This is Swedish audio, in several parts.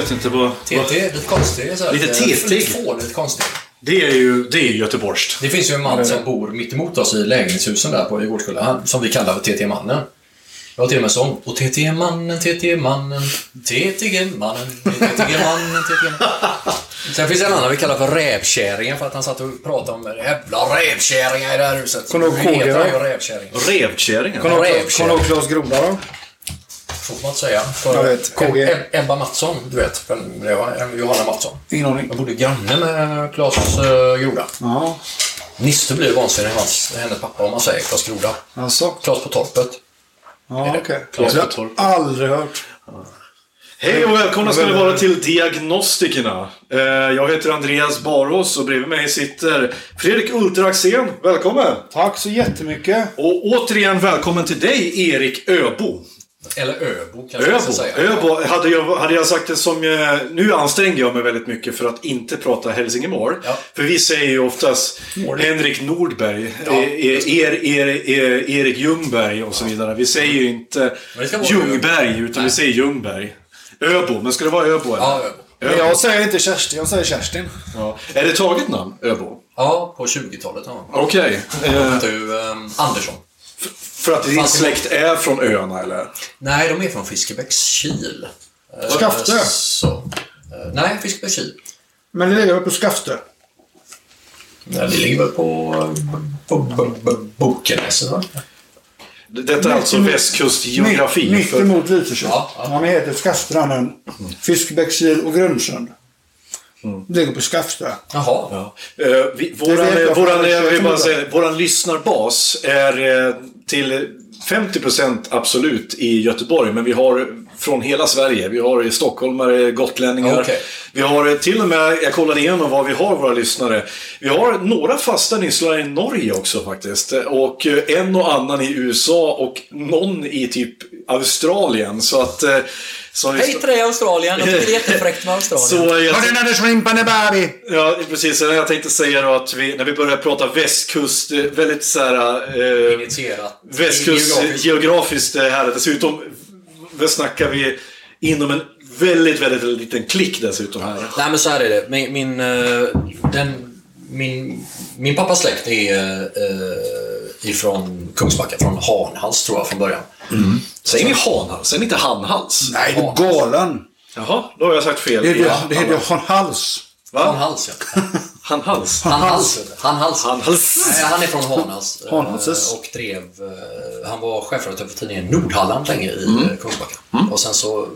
vet inte vad... TT, vad... lite konstig. Så Lite TT. Lite fånigt konstig. Det är ju det är göteborgskt. Det finns ju en man som bor mitt emot oss i lägenhetshusen där på Djurgårdsskolan, han- som vi kallar för TT-mannen. Jag har till och med sång. Och TT-mannen, TT-mannen, TT-mannen, TT-mannen, TT-mannen. Sen finns det en annan vi kallar för rävkärringen för att han satt och pratade om jävla rävkärringar i det här huset. Kommer du ihåg KG då? ju rävkärring. Revkärringen. Kommer du ihåg- Rävkärring. kommer du ihåg Claes Groda då? Får man inte säga. För Jag vet, KG. Eb- Ebba Mattsson, du vet. vem Det var Johanna Mattsson. Ingen aning. Jag bodde granne med Claes uh, Groda. Ja, Nisse blir vansinnig, hans, hennes pappa, om man säger Claes Groda. alltså. Claes på torpet. Ja, okej. Claes Det på har torp. jag aldrig hört. Hej och välkomna ska ni vara till Diagnostikerna. Eh, Jag heter Andreas Barås och bredvid mig sitter Fredrik Ulter Axén. Välkommen! Tack så jättemycket. Och återigen välkommen till dig, Erik Öbo. Eller Öbo, kanske Öbo. säga. Öbo. Hade, jag, hade jag sagt det som... eh, Nu ansträngde jag mig väldigt mycket för att inte prata Hälsingemål. Ja. För vi säger ju oftast Mål. Henrik Nordberg, Ja, eh, er, er, er, Erik Ljungberg och så vidare. Vi säger ju inte Ljungberg, utan vi Nej. säger Ljungberg. Öbo, men ska det vara Öbo? Eller? Ja, Öbo. Men jag säger inte Kerstin, jag säger Kerstin. Ja. Är det taget namn, Öbo? Ja, på 20-talet. Ja. Okej. Han Eh, Andersson. För att din släkt är från öarna, eller? Nej, de är från Fiskebäckskil. Eh, Skaftö? Så. Eh, Nej, Fiskebäckskil. Men det ligger väl på Skaftö? Ja, det ligger väl på, på, på, på Bokenäset, va? Detta är alltså västkustgeografi. Mitt för- emot Lysekil. Ja, ja. Han heter Skaftstranden, Fiskebäckskil och Grundsund. Mm. Det ligger på Skaftö. Jaha. Ja. Eh, vi, våran, jag, våran, jag bara säga, våran lyssnarbas är eh, till 50% absolut i Göteborg, men vi har från hela Sverige. Vi har i stockholmare, gotlänningar. Okej. Vi har eh, till och med, jag kollade igenom vad vi har våra lyssnare. Vi har några fasta lyssnare i Norge också faktiskt. Och eh, en och annan i USA och någon i typ Australien. Så att... eh, Så Hej till dig Australien. Jag tycker det är jättefräckt med Australien. så jag, Har du när du shrimpande baby? Ja, precis. Jag tänkte säga då att vi, när vi börjar prata västkust, väldigt så här... Eh, Initierat. västkust Geografiskt. geografiskt här. Dessutom vad snackar vi inom en väldigt, väldigt liten klick dessutom här. Nej men så här är det. Min, min, eh, den, min, min pappas släkt är eh, ifrån Kungsbacka, från Hanhals tror jag från början. Säger ni hanhals? Säger ni inte handhals? Nej, du är galen. Jaha, då har jag sagt fel. Det heter Ja, det heter Hanhals. Va? Hanhals ja. Handhals? Hanhals. Hanhals. Handhals. Nej, han är från Hanhals. eh, Hanhalses. Och drev... eh, Han var chefredaktör för tidningen Nordhalland länge i Mm. eh, Kungsbacka. Och sen så... är Kan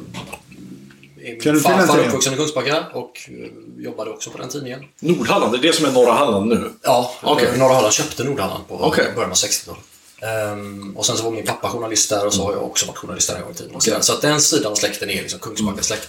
Min du till den farfar uppvuxen i Kungsbacka och eh, jobbade också på den tidningen. Nordhalland, det är det som är norra Halland nu? Ja, Okej. Norra Halland köpte Nordhalland på Okej. början av 60-talet. Ehm, och sen så var min pappa journalist där och så har jag också varit journalist där en gång i tiden. och sådär. Så att den sidan av släkten är liksom Kungsbacka släkt.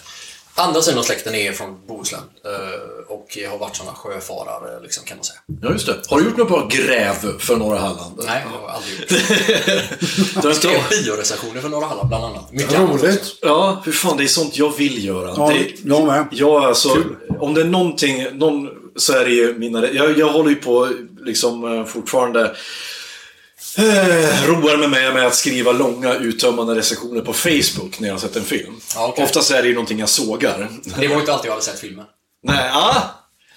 Andra sidan av släkten är från Bohuslän eh, och har varit sådana sjöfarare liksom, kan man säga. Ja, just det. Har du gjort något bra gräv för norra Halland? Nej, jag har aldrig gjort det. Jag skrev biorecensioner för Norra Halland bland annat. Mycket annat. Roligt. Ja, hur fan, det är sånt jag vill göra. Ja, det... jag med. Ja, alltså, om det är någonting, någon, så är det ju mina... Jag, jag håller ju på liksom eh, fortfarande... Eh, roar mig med, med att skriva långa uttömmande recensioner på Facebook när jag har sett en film. Ja, okej. Oftast är det ju någonting jag sågar. Det var ju inte alltid jag hade sett filmen. Nej, ah,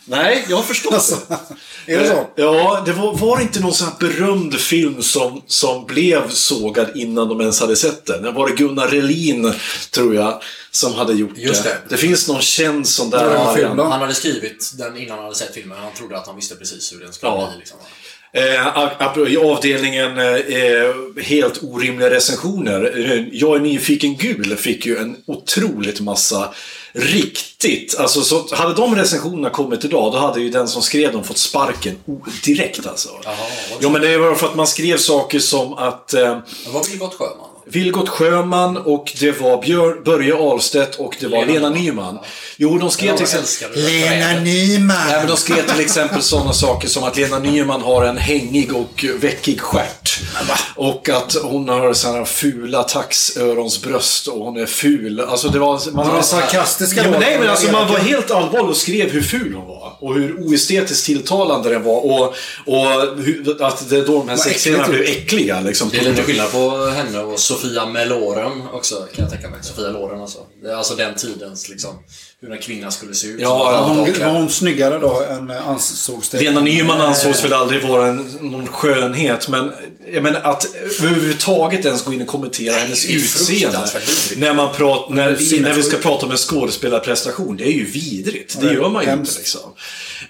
Nej, jag har förstått Alltså, det. är det så? Eh, Ja, det var, var det inte någon sån här berömd film som, som blev sågad innan de ens hade sett den? Det var det Gunnar Relin, tror jag, som hade gjort Just det. Det finns någon känd sån där. Han hade skrivit den innan han hade sett filmen. Han trodde att han visste precis hur den skulle Ja. bli. Liksom. Eh, avdelningen eh, helt orimliga recensioner. Eh, Jag är nyfiken gul fick ju en otroligt massa riktigt. Alltså, så hade de recensionerna kommit idag, då hade ju den som skrev dem fått sparken direkt alltså. vad ja, men det var för att man skrev saker som att eh, Det var Vilgot Sjöman. Vilgot Sjöman och det var Björ, Börje Ahlstedt och det var Lena Lena, Nyman. Nyman. Jo, de skrev till exempel... trädet. Nyman! Nej, men de skrev till exempel sådana saker som att Lena Nyman har en hängig och veckig stjärt. Och att hon har sådana fula taxöronsbröst och hon är ful. Alltså det var... Man, Var sarkastiska ja, men? Nej, men alltså man var helt allvarlig och skrev hur ful hon var. Och hur oestetiskt tilltalande den var. Och, och hur, att det då de här sexscenerna blev äckliga. Liksom. Det är lite skillnad på henne och Sofia Meloren också, kan jag tänka mig. Sofia Loren alltså. Det är alltså den tidens, liksom, hur en kvinna skulle se ut. Ja, hon, var hon snyggare då än ansågs det? Lena Nyman ansågs väl aldrig vara en, någon skönhet, men jag menar att överhuvudtaget ens gå in och kommentera hennes utseende. När, man prat, när, Sinnessjuk. när vi ska prata om en skådespelarprestation, det är ju vidrigt. Det gör man ju inte liksom.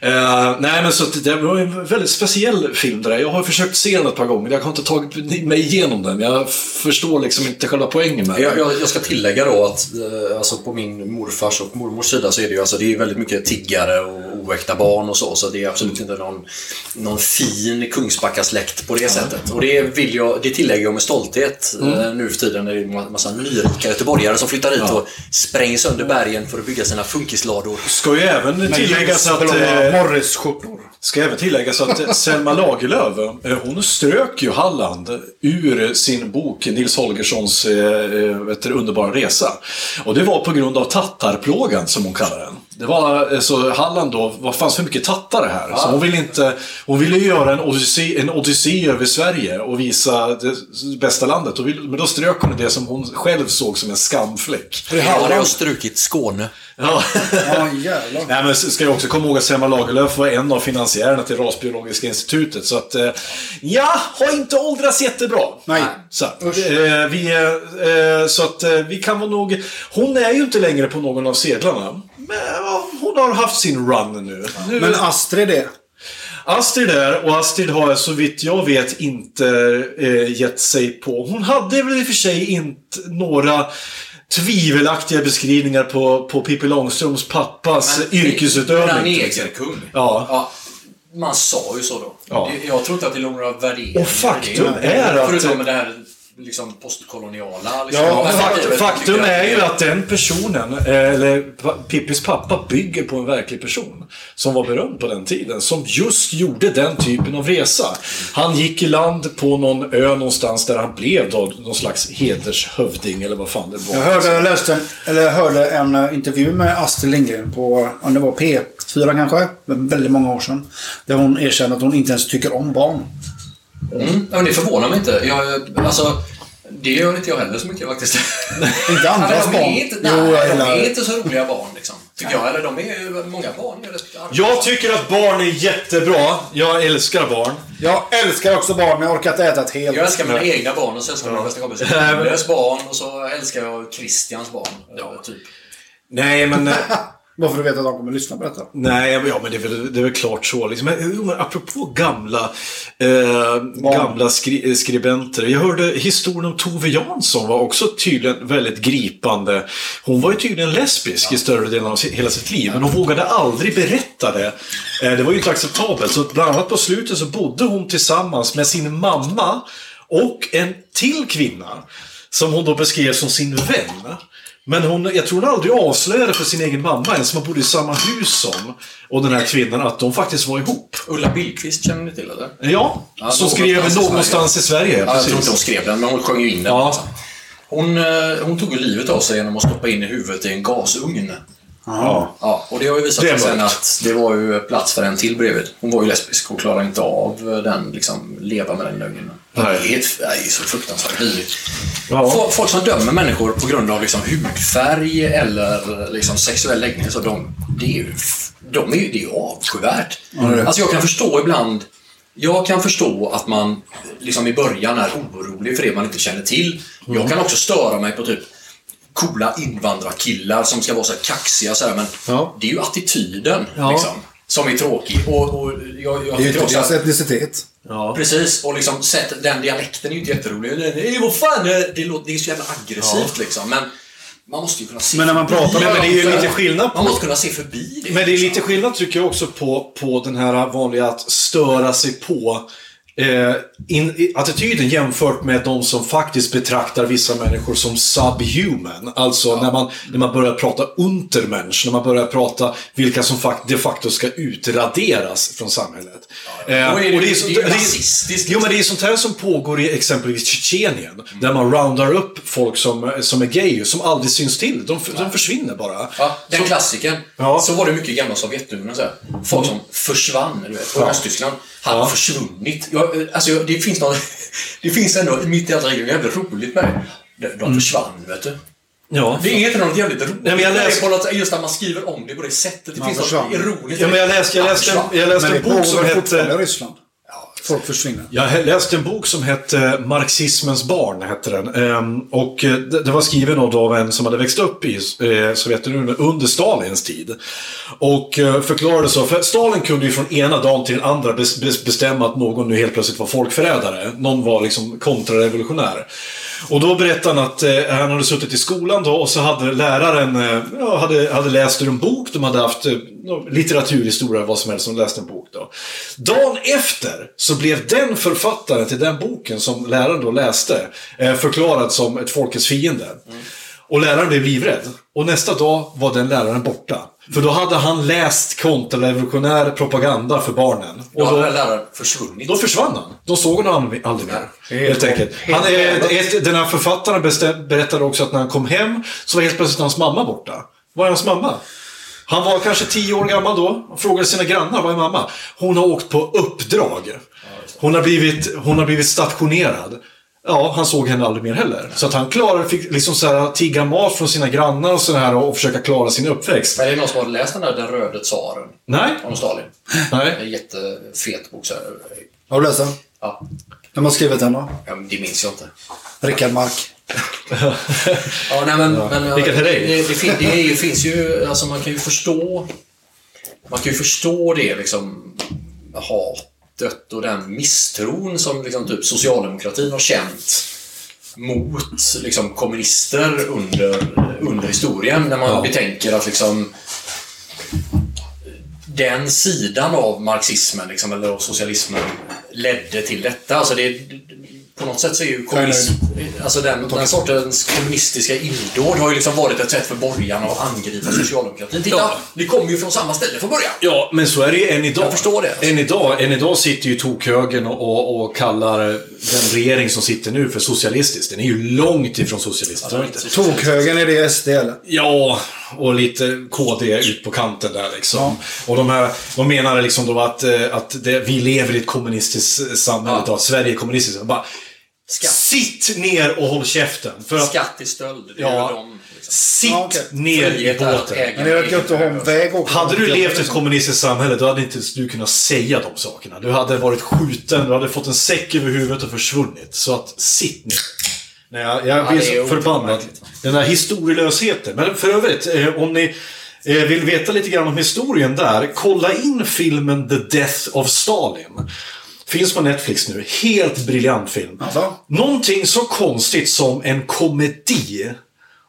Eh, nej men så det var en väldigt speciell film det där. Jag har försökt se den ett par gånger, jag har inte tagit mig igenom den. Jag förstår liksom inte själva poängen med den. Jag, jag, jag ska tillägga då att eh, alltså på min morfars och mormors sida så är det ju alltså, det är väldigt mycket tiggare och oäkta barn och så. Så det är absolut inte någon, någon fin Kungsbacka-släkt på det sättet. Och det, vill jag, det tillägger jag med stolthet eh, nu för tiden när det är en massa nyrika göteborgare som flyttar hit och spränger sönder bergen för att bygga sina funkislador. Ska ju även tilläggas att... Eh, Morris-skjortor. Ska även tilläggas att eh, Selma Lagerlöf, hon strök ju Halland ur sin bok Nils Holgerssons vet du, underbara resa. Och det var på grund av tattarplågan, som hon kallar den. Det var, eh, så Halland då, vad fanns för mycket tattare här? Så hon ville inte, hon ville göra en odyssé, en odyssé över Sverige och visa det bästa landet. Och vill, men då strök hon det som hon själv såg som en skamfläck. Jag har Halland? strukit Skåne. Ja. Ja, jävlar. Nej, men ska jag också komma ihåg att Selma Lagerlöf var en av finansiärerna till Rasbiologiska institutet. Så att, eh, ja, har inte åldrats jättebra. Nej. Så, att, eh, vi, eh, så att vi kan vara nog... Hon är ju inte längre på någon av sedlarna. Men hon har haft sin run nu. nu Men Astrid det? Astrid är, och Astrid har så vitt jag vet inte eh, gett sig på. Hon hade väl i och för sig inte några tvivelaktiga beskrivningar på, på Pippi Långstrumps pappas yrkesutövning. En till exempel. negerkung. Ja. Man sa ju så då. Ja. Jag tror inte att det låg några värderingar Och faktum är att- Förutom det här liksom postkoloniala. Liksom, Ja, faktum Tycker är ju att den personen, eh, eller Pippis pappa, bygger på en verklig person. Som var berömd på den tiden. Som just gjorde den typen av resa. Han gick i land på någon ö någonstans där han blev då någon slags hedershövding eller vad fan det var. Jag hörde, jag läste, en- eller hörde en eh, intervju med Astrid Lindgren på, om det var P4 kanske, väldigt många år sedan. Där hon erkände att hon inte ens tycker om barn. Mm, ja, men det förvånar mig inte. Jag, alltså, det gör inte jag heller så mycket faktiskt. Inte andras barn. är inte, Jo, nej, jag de är inte så roliga barn liksom. Tycker jag. Eller de är ju många barn. Jag respekterar. Jag tycker att barn är jättebra. Jag älskar barn. Jag älskar också barn, men jag orkar inte äta ett helt. Jag älskar mina egna barn och sen älskar jag min bästa kompis Oles barn och så älskar jag Christians barn. Ja, typ. Nej, men... Bara för att du vet att de kommer lyssna på detta. Nej, ja, men det är väl, det är väl klart så. Liksom. Men, apropå gamla, eh, gamla skri eh, skribenter. Jag hörde historien om Tove Jansson var också tydligen väldigt gripande. Hon var ju tydligen lesbisk i större delen av hela sitt liv. Men hon vågade aldrig berätta det. Eh, det var ju inte acceptabelt. Så bland annat på slutet så bodde hon tillsammans med sin mamma och en till kvinna. Som hon då beskrev som sin vän. Men hon, jag tror hon aldrig avslöjade för sin egen mamma, ens som bodde i samma hus som, och den här kvinnan, att de faktiskt var ihop. Ulla Billqvist känner ni till eller? Ja, Ja, som någonstans skrev i någonstans i Sverige. Ja, jag tror inte hon skrev den, men hon sjöng ju in den. Ja. Hon, eh, hon tog livet av sig genom att stoppa in i huvudet i en gasugn. Ja. Ja, och det har ju visat sig sen att det var ju plats för en till bredvid. Hon var ju lesbisk och klarade inte av den, liksom, leva med den lögnen. Det Nej. är helt- det är så fruktansvärt vidrigt. Ja. Fo- Folk som dömer människor på grund av liksom hudfärg eller liksom sexuell läggning, så de, det är ju de är, ju- det är ju avskyvärt. Alltså jag kan förstå ibland jag kan förstå att man liksom i början är orolig för det man inte känner till. Jag kan också störa mig på typ coola invandrarkillar som ska vara så här kaxiga så här, men Ja. det är ju attityden Ja. liksom, som är tråkig. Och, och jag, jag Det är ju inte också deras etnicitet. Ja. Precis, och liksom sett, den dialekten är ju inte jätterolig. Nej, vad fan, det, det, låter, det är så jävla aggressivt liksom. Men man måste ju kunna se Men när man pratar med Men det är ju det. lite skillnad på- Man måste kunna se förbi det. Men det är liksom. lite skillnad tycker jag också på, på den här vanliga att störa sig på eh, in, attityden jämfört med de som faktiskt betraktar vissa människor som subhuman. Alltså när, man, när man börjar prata untermensch, när man börjar prata vilka som fakt, de facto ska utraderas från samhället. Eh, det- och det är så- ju rasistiskt, Jo, men liksom. det är sånt här som pågår i exempelvis Tjetjenien. Där man roundar upp folk som, som är gay, som aldrig syns till. De, de försvinner bara. Ja, den Så- klassikern. Ja. Så var det mycket i gamla Sovjetunionen. Så här. Folk som försvann, du vet. Ja. Östtyskland hade Ja. försvunnit. Jag, alltså, det finns något... Det finns ändå, mitt i allt det jävligt roligt med det. De, Mm. försvann, vet du. Ja. Det är inte något jävligt roligt. Nej, men jag Det är läs- på något, just när man skriver om det på det sättet. Det Man finns försvann. något ironiskt. Ja, men jag läste, jag läste, jag läste en bok som hette... Ryssland? Folk försvinner. Jag läste en bok som hette Marxismens barn, hette den. Ehm, och eh, det var skriven av en som hade växt upp i eh, Sovjetunionen under Stalins tid. Och eh, förklarade så, för Stalin kunde ju från ena dagen till den andra bestämma att någon nu helt plötsligt var folkförrädare. Någon var liksom kontrarevolutionär. Och då berättade han att eh, han hade suttit i skolan då och så hade läraren eh, ja, hade, hade läst ur en bok. De hade haft eh, litteraturhistoria, vad som helst, som läste en bok då. Dagen efter så blev den författaren till den boken som läraren då läste eh, förklarad som ett folkets fiende. Mm. Och läraren blev livrädd. Och nästa dag var den läraren borta. För då hade han läst kontrarevolutionär propaganda för barnen. Då Och hade då, den läraren försvunnit. då försvann han. De såg honom aldrig, mer. Helt enkelt. Han, ett, den här författaren berättade också att när han kom hem så var helt plötsligt hans mamma borta. Var är hans mamma? Han var kanske tio år gammal då och frågade sina grannar, var är mamma? Hon har åkt på uppdrag. Hon har blivit, hon har blivit stationerad. Ja, han såg henne aldrig mer heller. Så att han klarade, fick liksom så här, tigga mat från sina grannar och så här och försöka klara sin uppväxt. Men är det någon som har läst den där Den röde tsaren? Nej. Om Stalin? Nej. En jättefet bok. Så här. Har du läst den? Ja. Vem har skrivit den då? ja, men det minns jag inte. Rickard Mark. Ja, nej, men, men Vilket är det? det, det, det finns ju, alltså man kan ju förstå, man kan ju förstå det liksom, hatet och den misstron som liksom typ socialdemokratin har känt mot liksom kommunister under, under historien. När man Ja. betänker att liksom den sidan av marxismen, liksom, eller av socialismen, ledde till detta. Alltså det, på något sätt så är ju kommunism, alltså den, den sortens kommunistiska illdåd har ju liksom varit ett sätt för borgarna att angripa socialdemokratin. Titta, Ja. det kommer ju från samma ställe från början. Ja, men så är det ju än idag. Jag förstår det. Än idag, än idag sitter ju tokhögern och, och, och kallar den regering som sitter nu för socialistisk. Den är ju långt ifrån socialistisk. Ja, det är inte så- Tokhögern, är det SD eller? Ja, och lite KD ut på kanten där liksom. Och de här, de menar liksom då att, eh, att det, vi lever i ett kommunistiskt samhälle Ja. idag. Sverige är kommunistiskt. Bara, Skatt. sitt ner och håll käften. För att, Skatt i stöld, det Ja. de. Liksom. sitt Ja, okej. ner i båten. Men det är gött att ha en väg också. Hade du levt i ett kommunistiskt samhälle, då hade inte du kunnat säga de sakerna. Du hade varit skjuten, du hade fått en säck över huvudet och försvunnit. Så att, sitt ner. Nej, jag, jag Ja, blir så förbannad. Den här historielösheten. Men för övrigt, eh, om ni eh, vill veta lite grann om historien där, kolla in filmen The Death of Stalin. Finns på Netflix nu. Helt briljant film. Alltså? Någonting så konstigt som en komedi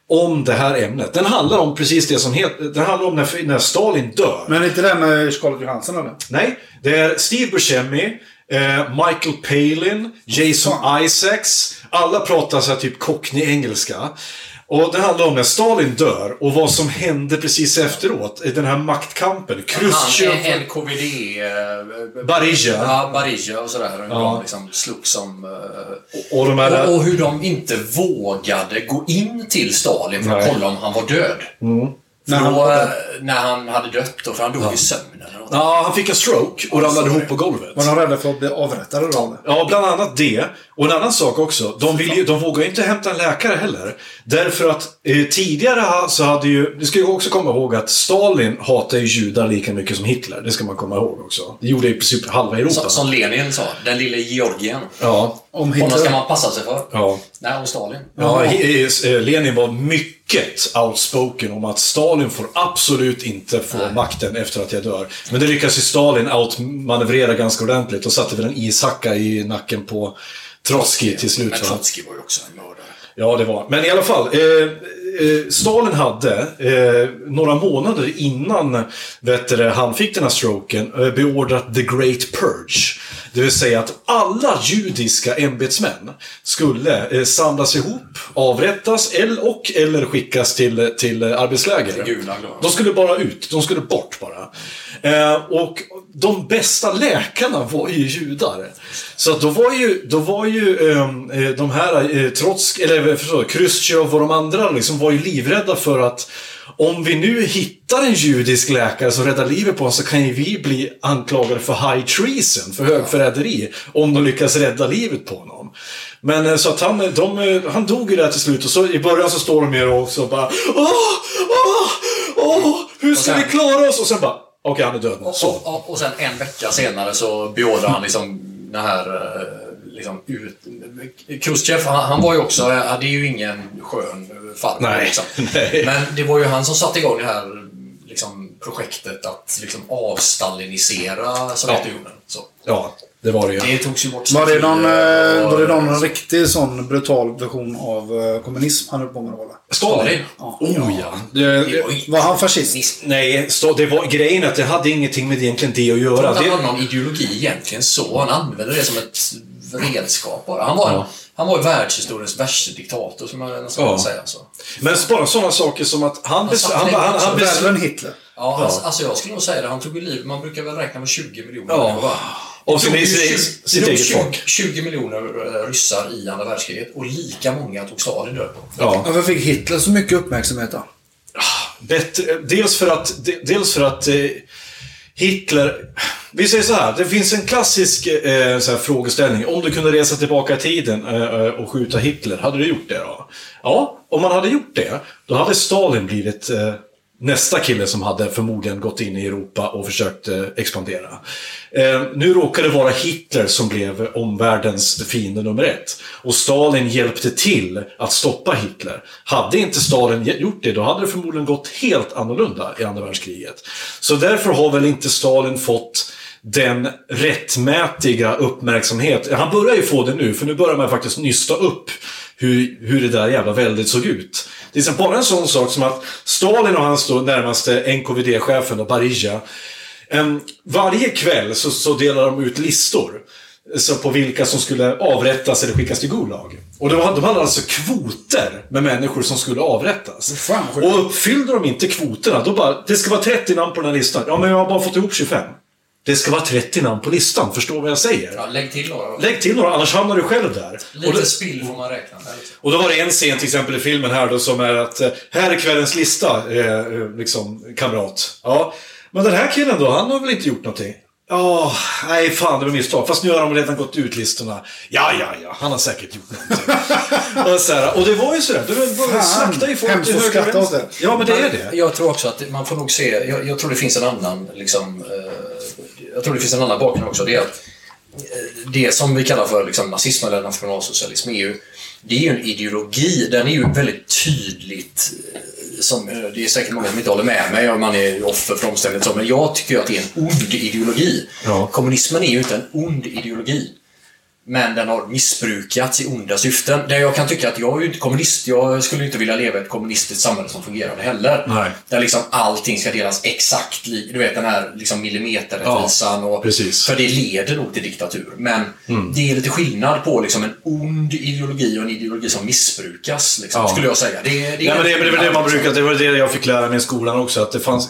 om det här ämnet. Den handlar om precis det som heter... Den handlar om när, när Stalin dör. Men inte det med Scarlett Johansson eller? Nej, det är Steve Buscemi, eh, Michael Palin, Jason Isaacs. Alla pratar så här typ cockney-engelska. Och det handlar om när Stalin dör och vad som hände precis efteråt. i Den här maktkampen. Han Khrushchev... är NKVD... Eh, Barija. Ja, Barija och sådär. Ja. De liksom slogs som... Eh, Och de här... och, och hur de inte vågade gå in till Stalin för att Nej. kolla om han var död. För När han då, när han hade dött då, för han dog i sömnen. Ja, han fick en stroke och ramlade ihop på golvet. Var de rädda för att bli avrättade då? Ja, bland annat det. Och en ann sak också. De, vill ju, de vågar ju inte hämta en läkare heller. Därför att eh, tidigare så hade ju... Du ska ju också komma ihåg att Stalin hatar ju judar lika mycket som Hitler. Det ska man komma ihåg också. Det gjorde i princip halva Europa. Som, som Lenin sa, den lille Georgien. Ja. Om Honom ska Hitler... man passa sig för. Ja. Nej, och Stalin. Ja, eh, Lenin var mycket outspoken om att Stalin får absolut inte få makten efter att jag dör. Men det lyckas ju Stalin outmanövrera ganska ordentligt och satte väl en ishacka i nacken på Trotskij till slut. Men? Trotskij var ju också en mördare. Ja, det var Men i alla fall. Eh, eh, Stalin hade, eh, några månader innan vet du, han fick den här stroken, eh, beordrat the Great Purge. Det vill säga att alla judiska ämbetsmän skulle eh, samlas ihop, avrättas eller, och eller skickas till, till arbetsläger. Till. De skulle bara ut, de skulle bort bara. Eh, och de bästa läkarna var ju judar. Så då var ju, då var ju ehm, eh, de här, eh, trots, eller förstår, Khrushchev och de andra liksom var ju livrädda för att om vi nu hittar en judisk läkare som räddar livet på oss så kan ju vi bli anklagade för high treason, för högförräderi, om de lyckas rädda livet på honom. Men eh, så att han, de, eh, han dog ju där till slut och så i början så står de ju och så bara Åh! Åh! Åh! Hur ska vi klara oss? Och sen bara Okej, han är död Så. och, och, och sen en vecka senare så beordrar han liksom den här... eh, Liksom ut... Khrushchev, han, han var ju också... Hade ju ingen skön farbror. Liksom. Men det var ju han som satte igång det här liksom, projektet att liksom, avstalinisera Sovjetunionen. Så. Ja, det var det ju. Det togs ju bort Var det någon, statyer eh, och- var det någon riktig sån brutal version av eh, kommunism han höll på med då? Stalin? Ja. Oh ja. Det Det, var Var han fascist? nej, Sta- det var grejen att det hade ingenting med egentligen det att göra. Det, hade någon ideologi egentligen så. Han använde det som ett redskap bara. Han var, en, Ja. han var världshistoriens värsta diktator, som jag nästan Ja. kan säga. Så. men bara sådana saker som att han... Han, han, han, han Hitler? Ja, Alltså, alltså jag skulle nog säga det. Han tog ju liv. Man brukar väl räkna med 20 miljoner Ja. människor, Det sin- ju sitt- 20 sitt det dog eget 20 folk. 20 miljoner eh, ryssar i andra världskriget och lika många tog Stalin död på. ja. Varför fick Hitler så mycket uppmärksamhet då? Bättre, dels för att, de- dels för att eh, Hitler... Vi säger så här, det finns en klassisk eh, så här, frågeställning. Om du kunde resa tillbaka i tiden eh, eh, och skjuta Hitler, hade du gjort det då? Ja, om man hade gjort det, då hade Stalin blivit eh, nästa kille som hade förmodligen gått in i Europa och försökt eh, expandera. Eh, nu råkar det vara Hitler som blev omvärldens fiende nummer ett. Och Stalin hjälpte till att stoppa Hitler. Hade inte Stalin gjort det, då hade det förmodligen gått helt annorlunda i andra världskriget. Så därför har väl inte Stalin fått den rättmätiga uppmärksamhet. Han börjar ju få det nu, för nu börjar man faktiskt nysta upp hur, hur det där jävla väldet såg ut. Det är liksom bara en sån sak som att Stalin och hans då närmaste NKVD-chefen, och Barija, varje kväll så, så delar de ut listor. Så på vilka som skulle avrättas eller skickas till Gulag. Och de, hade- de hade alltså kvoter med människor som skulle avrättas. Fan, och uppfyllde de inte kvoterna, då bara, det ska vara 30 namn på den här listan. Ja, men jag har bara fått ihop 25. Det ska vara 30 namn på listan, förstår vad jag säger? Ja, lägg till några. Lägg till några, annars hamnar du själv där. Och Lite det- spill får man räkna med. Liksom. och då var det en scen till exempel i filmen här då som är att eh, här är kvällens lista, eh, eh, liksom kamrat. Ja, men den här killen då, han har väl inte gjort någonting? Ja, nej fan det var misstag. Fast nu har de redan gått ut listorna. Ja, ja, ja, han har säkert gjort någonting. och, så här, och det var ju sådär, det var, Fan, slaktar ju folk till höger och. Ja, men det är det. Jag tror också att man får nog se, jag, jag tror det finns en annan liksom, eh, jag tror det finns en annan bakgrund också. Det är att eh, det som vi kallar för liksom, nazism eller nationalsocialism är ju, det är ju en ideologi, den är ju väldigt tydligt eh, som, eh, det är säkert många som inte håller med mig och man är offer för omständigheter så, men jag tycker att det är en ond ideologi. Ja. Kommunismen är ju inte en ond ideologi. Men den har missbrukats i onda syften. Där jag kan tycka att jag är ju inte kommunist. Jag skulle inte vilja leva i ett kommunistiskt samhälle som fungerade heller. Nej. Där liksom allting ska delas exakt Du vet den här liksom millimeterrättvisan. och, precis. För det leder nog till diktatur. Men det är lite skillnad på liksom en ond ideologi och en ideologi som missbrukas. Liksom, Ja. skulle jag säga. Det, det, Ja, men det, det var det man brukar, det var det jag fick lära mig i skolan också, att det fanns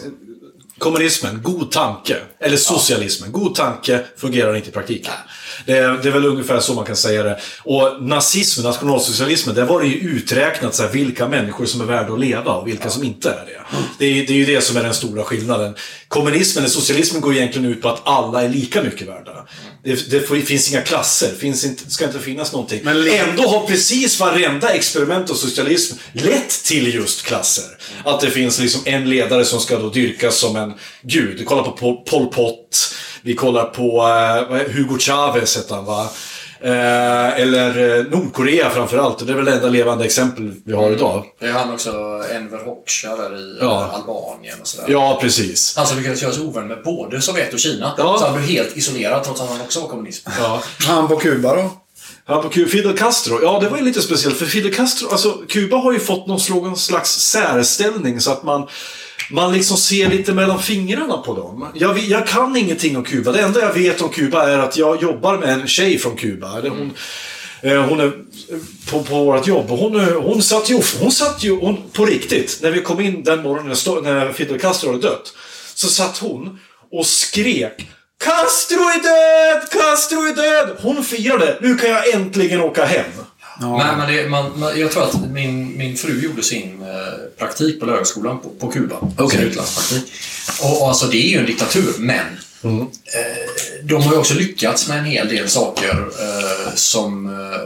kommunismen, god tanke. Eller socialismen, god tanke fungerar inte i praktiken. Det är, det är väl ungefär så man kan säga det. Och nazismen, nationalsocialismen, där var det ju uträknat så här, vilka människor som är värda att leva och vilka som inte är det. Det är, det är ju det som är den stora skillnaden. Kommunismen, eller socialismen, går egentligen ut på att alla är lika mycket värda. Det, det finns inga klasser, finns inte, ska inte finnas någonting. Men Ändå har precis varenda experiment av socialism lett till just klasser. Att det finns liksom en ledare som ska då dyrkas som en gud. Kolla på Pol Pot, vi kollar på eh, Hugo Chavez hette han va? Eh, eller eh, Nordkorea framförallt. Och det är väl det enda levande exempel vi har idag. Det är han också, Enver Hoxha där i Ja. eh, Albanien och sådär. Ja, precis. Han som lyckades göra sig ovän med både Sovjet och Kina. Ja. Så han blev helt isolerad trots att han också var kommunist. Ja. Han på Kuba då? Han på Kuba, Fidel Castro, ja det var ju lite speciellt för Fidel Castro, alltså Kuba har ju fått någon slags särställning så att man man liksom ser lite mellan fingrarna på dem. Jag, jag kan ingenting om Kuba. Det enda jag vet om Kuba är att jag jobbar med en tjej från Kuba. Eller Hon, eh, hon är på, på vårt jobb. Hon, hon satt ju, hon satt ju hon, på riktigt, när vi kom in den morgonen när Fidel Castro hade dött. Så satt hon och skrek Castro är död! Castro är död! Hon firade. Nu kan jag äntligen åka hem. Men, men det, man, man, jag tror att min, min fru gjorde sin eh, praktik på lärarhögskolan på, på Kuba. Sin utlandspraktik. Och, och alltså det är ju en diktatur, men Mm. eh, de har ju också lyckats med en hel del saker eh, som eh,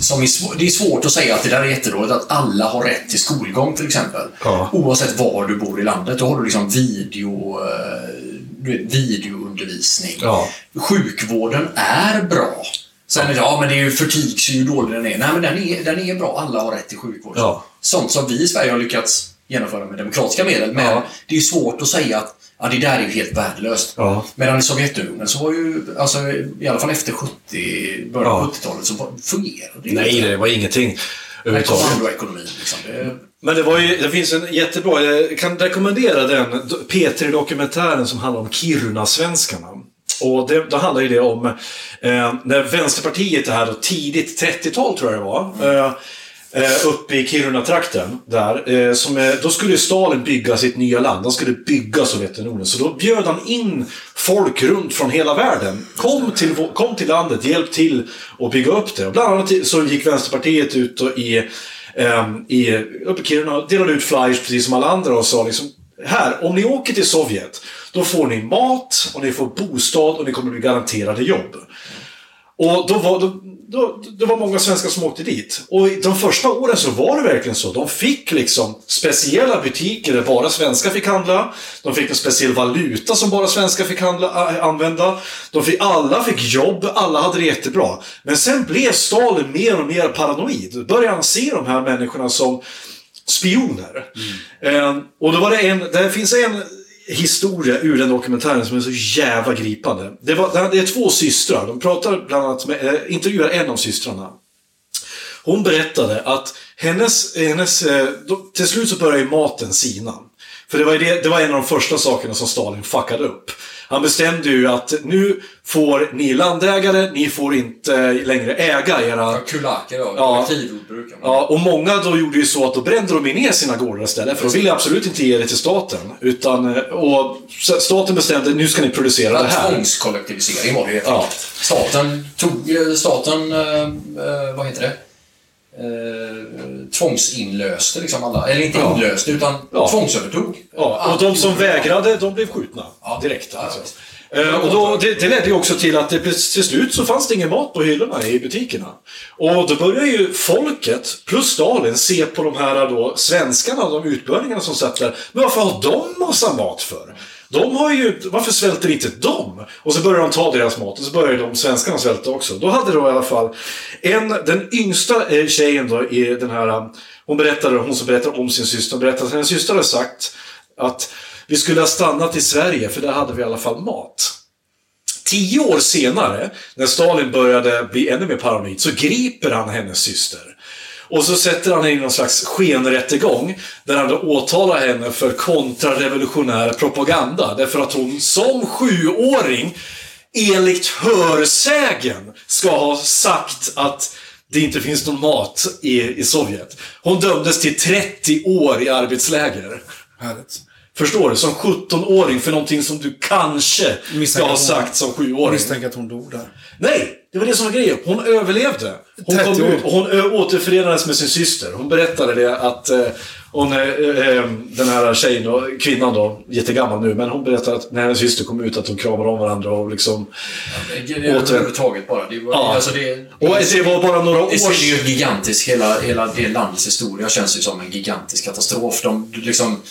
som är svår, det är svårt att säga att det där är jättedåligt, att alla har rätt till skolgång till exempel. Ja. Oavsett var du bor i landet. Då har du liksom video, eh, du vet, videoundervisning. Ja. Sjukvården är bra. Sen är det, ja men det är ju förtigs hur dålig den är. Nej men den är, den är bra, alla har rätt till sjukvård. Ja. Sånt som vi i Sverige har lyckats genomföra med demokratiska medel. Men Ja. det är svårt att säga att ja, det där är ju helt värdelöst. Ja. Medan i Sovjetunionen så var ju, alltså i alla fall efter 70, början av Ja. 70-talet så fungerade det Nej, inte. det var ingenting Men överhuvudtaget. liksom. Det, Men det var ju, det finns en jättebra, jag kan rekommendera den P3-dokumentären som handlar om Kiruna-svenskarna. Och det, då handlar ju det om eh, när Vänsterpartiet, det här då, tidigt 30-tal tror jag det var, eh, eh, uppe i Kiruna-trakten där, eh, som, då skulle Stalin bygga sitt nya land, han skulle bygga Sovjetunionen. Så då bjöd han in folk runt från hela världen. Kom till, kom till landet, hjälp till att bygga upp det. Och bland annat så gick Vänsterpartiet ut och i eh, i, uppe i Kiruna och delade ut flyers precis som alla andra och sa liksom här, om ni åker till Sovjet, då får ni mat och ni får bostad och ni kommer bli garanterade jobb. Och då var, då, då, det var många svenskar som åkte dit. Och de första åren så var det verkligen så. De fick liksom speciella butiker där bara svenskar fick handla. De fick en speciell valuta som bara svenskar fick handla, äh, använda. De fick, alla fick jobb, alla hade det jättebra. Men sen blev Stalin mer och mer paranoid. Då började han se de här människorna som spioner. Eh, och då var det en, det finns en historia ur den dokumentären som är så jävla gripande. Det, var, det är två systrar, de pratar bland annat med, eh, intervjuar en av systrarna. Hon berättade att hennes, hennes eh, då, till slut så började ju maten sina. För det var, det, det var en av de första sakerna som Stalin fuckade upp. Han bestämde ju att nu får ni landägare, ni får inte längre äga era... kulaker då, Ja. kollektivjordbruk. Ja, och många då gjorde ju så att då brände de ner sina gårdar istället. För de ville absolut inte ge det till staten. Utan, eh, och staten bestämde, nu ska ni producera det här. Tvångskollektivisering var det ju Ja. Staten tog, eh, staten, eh, vad heter det? Eh, tvångsinlöste liksom alla, eller inte Ja. inlöste utan Ja. tvångsövertog. Ja, och de som vägrade, de blev skjutna direkt. Alltså. Eh, och då, det, det ledde ju också till att det, till slut så fanns det ingen mat på hyllorna i butikerna. Och då började ju folket, plus Stalin, se på de här då, svenskarna, de utbörningarna som satt där. Men varför har de massa mat för? De har ju, varför svälter inte de? Och så började de ta deras mat och så började de svenskarna svälta också. Då hade då i alla fall en, den yngsta eh, tjejen då i den här, hon berättade, hon som berättade om sin syster, hon berättade att hennes syster hade sagt att vi skulle ha stannat i Sverige för där hade vi i alla fall mat. Tio år senare, när Stalin började bli ännu mer paranoid, så griper han hennes syster. Och så sätter han in någon slags skenrättegång där han då åtalar henne för kontrarevolutionär propaganda. Därför att hon som sjuåring enligt hörsägen ska ha sagt att det inte finns någon mat i, i Sovjet. Hon dömdes till 30 år i arbetsläger. Härligt. Förstår du? Som 17-åring för någonting som du kanske ska ha sagt som 7-åring. Misstänker att hon dog där. Nej! Det var det som var grejen. Hon överlevde. Hon 30 kom år. ut och hon återförenades med sin syster. Hon berättade det att eh, hon, eh, eh, den här tjejen, då, kvinnan då, jättegammal nu, men hon berättade att när hennes syster kom ut att de kramade om varandra och liksom... Det är Överhuvudtaget bara. Det, var, Ja. alltså det, Och det var bara några Det är ju års... gigantisk, hela, hela det landets historia känns ju som en gigantisk katastrof. De, liksom,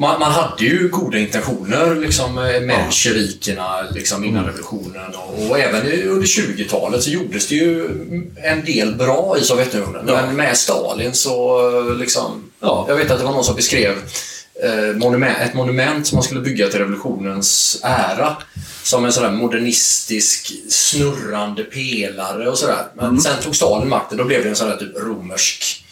man, man hade ju goda intentioner liksom, eh, med bolsjevikerna liksom, innan revolutionen och, och även under 20-talet så gjordes det ju en del bra i Sovjetunionen. Men med Stalin så liksom... Ja. Jag vet att det var någon som beskrev eh, monument, ett monument som man skulle bygga till revolutionens ära som en sån modernistisk snurrande pelare och sådär. Men sen tog Stalin makten, då blev det en sån där typ romersk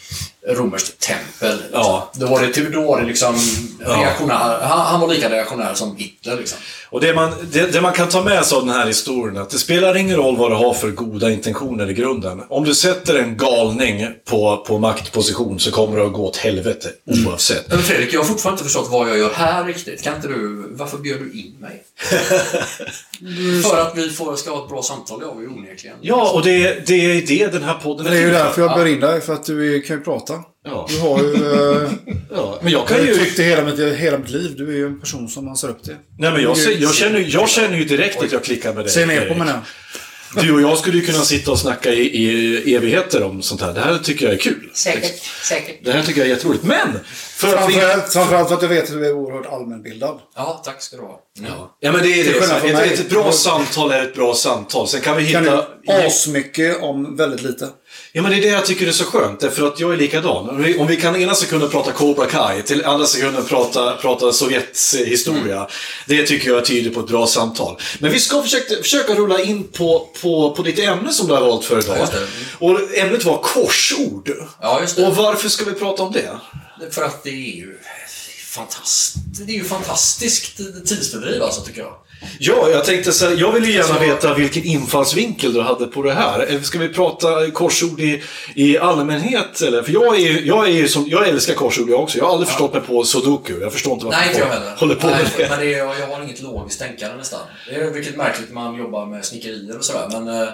romerskt tempel. Liksom. Ja. Då var det, typ- då var det liksom reaktionär. Han, han var lika reaktionär som Hitler. Liksom. Och det man, det, det man kan ta med sig av den här historien är att det spelar ingen roll vad du har för goda intentioner i grunden. Om du sätter en galning på, på maktposition så kommer det att gå åt helvete oavsett. Men Fredrik, jag har fortfarande inte förstått vad jag gör här riktigt. Kan inte du... Varför bjöd du in mig? För att vi får, ska ha ett bra samtal, det har vi ju onekligen. Ja, och det, det är det den här podden Det är ju därför jag bör in dig, för att du är- kan ju prata. Ja. Du har ju... eh, Ja, men jag Jag kan ju ju... tyckt det hela mitt, hela mitt liv. Du är ju en person som man ser upp till. Nej, men jag, ser- jag, känner, jag känner ju direkt att jag klickar med dig. Se ner på mig nu. Du och jag skulle ju kunna sitta och snacka i, i evigheter om sånt här. Det här tycker jag är kul. Säkert, säkert. Det här tycker jag är jätteroligt. Men! För att vi... Framförallt, framförallt för att jag vet att du är oerhört allmänbildad. Ja, tack ska du ha. Ja. Ja, men det är det. från Ett, mig. ett bra samtal är ett bra samtal. Sen kan vi hitta... Kan du asmycket om väldigt lite. Ja, men det är det jag tycker är så skönt. Därför att jag är likadan. Om vi, om vi kan ena sekunden prata Cobra Kai, till andra sekunden prata, prata Sovjets historia. Det tycker jag tyder på ett bra samtal. Men vi ska försöka, försöka rulla in på, på, på ditt ämne som du har valt för idag. just det. Och ämnet var korsord. Ja. Och varför ska vi prata om det? För att det är ju fantastiskt. Det är ju fantastiskt tidsfördriv alltså, tycker jag. Ja, jag tänkte så här, jag vill ju gärna Alltså- veta vilken infallsvinkel du hade på det här. Eller Ska vi prata korsord i, i allmänhet? Eller? För jag, är, jag, är som, jag älskar korsord jag också. Jag har aldrig förstått mig på sudoku. Jag förstår inte varför Nej, inte jag heller. håller på Nej, med det. Men det är, jag har inget logiskt tänkande nästan. Det är vilket märkligt man jobbar med snickerier och sådär. Men, eh,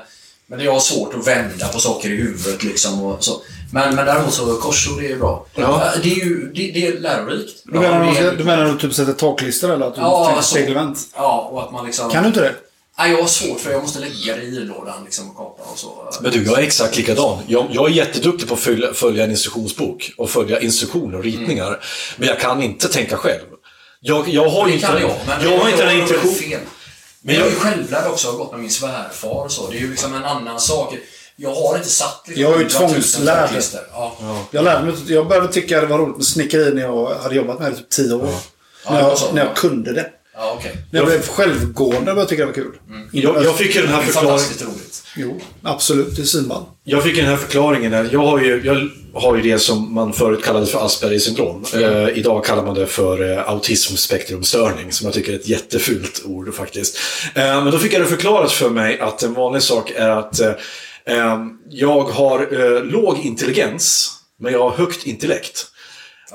men jag har svårt att vända på saker i huvudet liksom. Och så. Men, men däremot så korsord det är ju bra. Ja. Det är ju det, det är lärorikt. Du menar, är- du, du menar att du typ sätter taklistor eller att du Ja, tänker så. spegelvänt? Ja, och att man liksom... Kan du inte det? Nej, jag har svårt för jag måste lägga det i lådan liksom och kapa och så. Men du, jag är exakt likadan. Jag, jag är jätteduktig på att följa, följa en instruktionsbok och följa instruktioner och ritningar. Men jag kan inte tänka själv. Jag, jag har Det inte, kan jag, men jag har inte den fel. Men jag är självlärd också har gått med min svärfar och så. Det är ju liksom en annan sak. Jag har inte satt liksom Jag är ju 100 000 tvångslärd. tacklister. Ja. Jag, lärde mig, jag började tycka det var roligt med snickeri när jag hade jobbat med det i typ 10 år. Ja, när, jag, när jag kunde det. Ja. När jag blev självgående började jag tycka det var kul. Jag, jag fick ju den här är förklaringen. Jo, absolut. Det är svinball. Jag fick den här förklaringen. Där. Jag, har ju, jag har ju det som man förut kallade för Aspergers syndrom. Eh, idag kallar man det för eh, autismspektrumstörning, som jag tycker är ett jättefult ord faktiskt. Eh, men då fick jag det förklarat för mig att en vanlig sak är att eh, eh, jag har eh, låg intelligens, men jag har högt intellekt.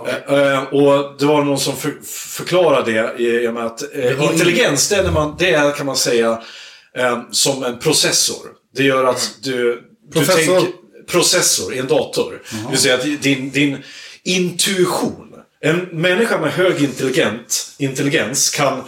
Eh, eh, och det var någon som för, förklarade det i och med att eh, intelligens, det man, det är kan man säga som en processor. Det gör att du... Processor? Du tänker, processor i en dator. Det vill säga att din, din intuition. En människa med hög intelligent, intelligens kan...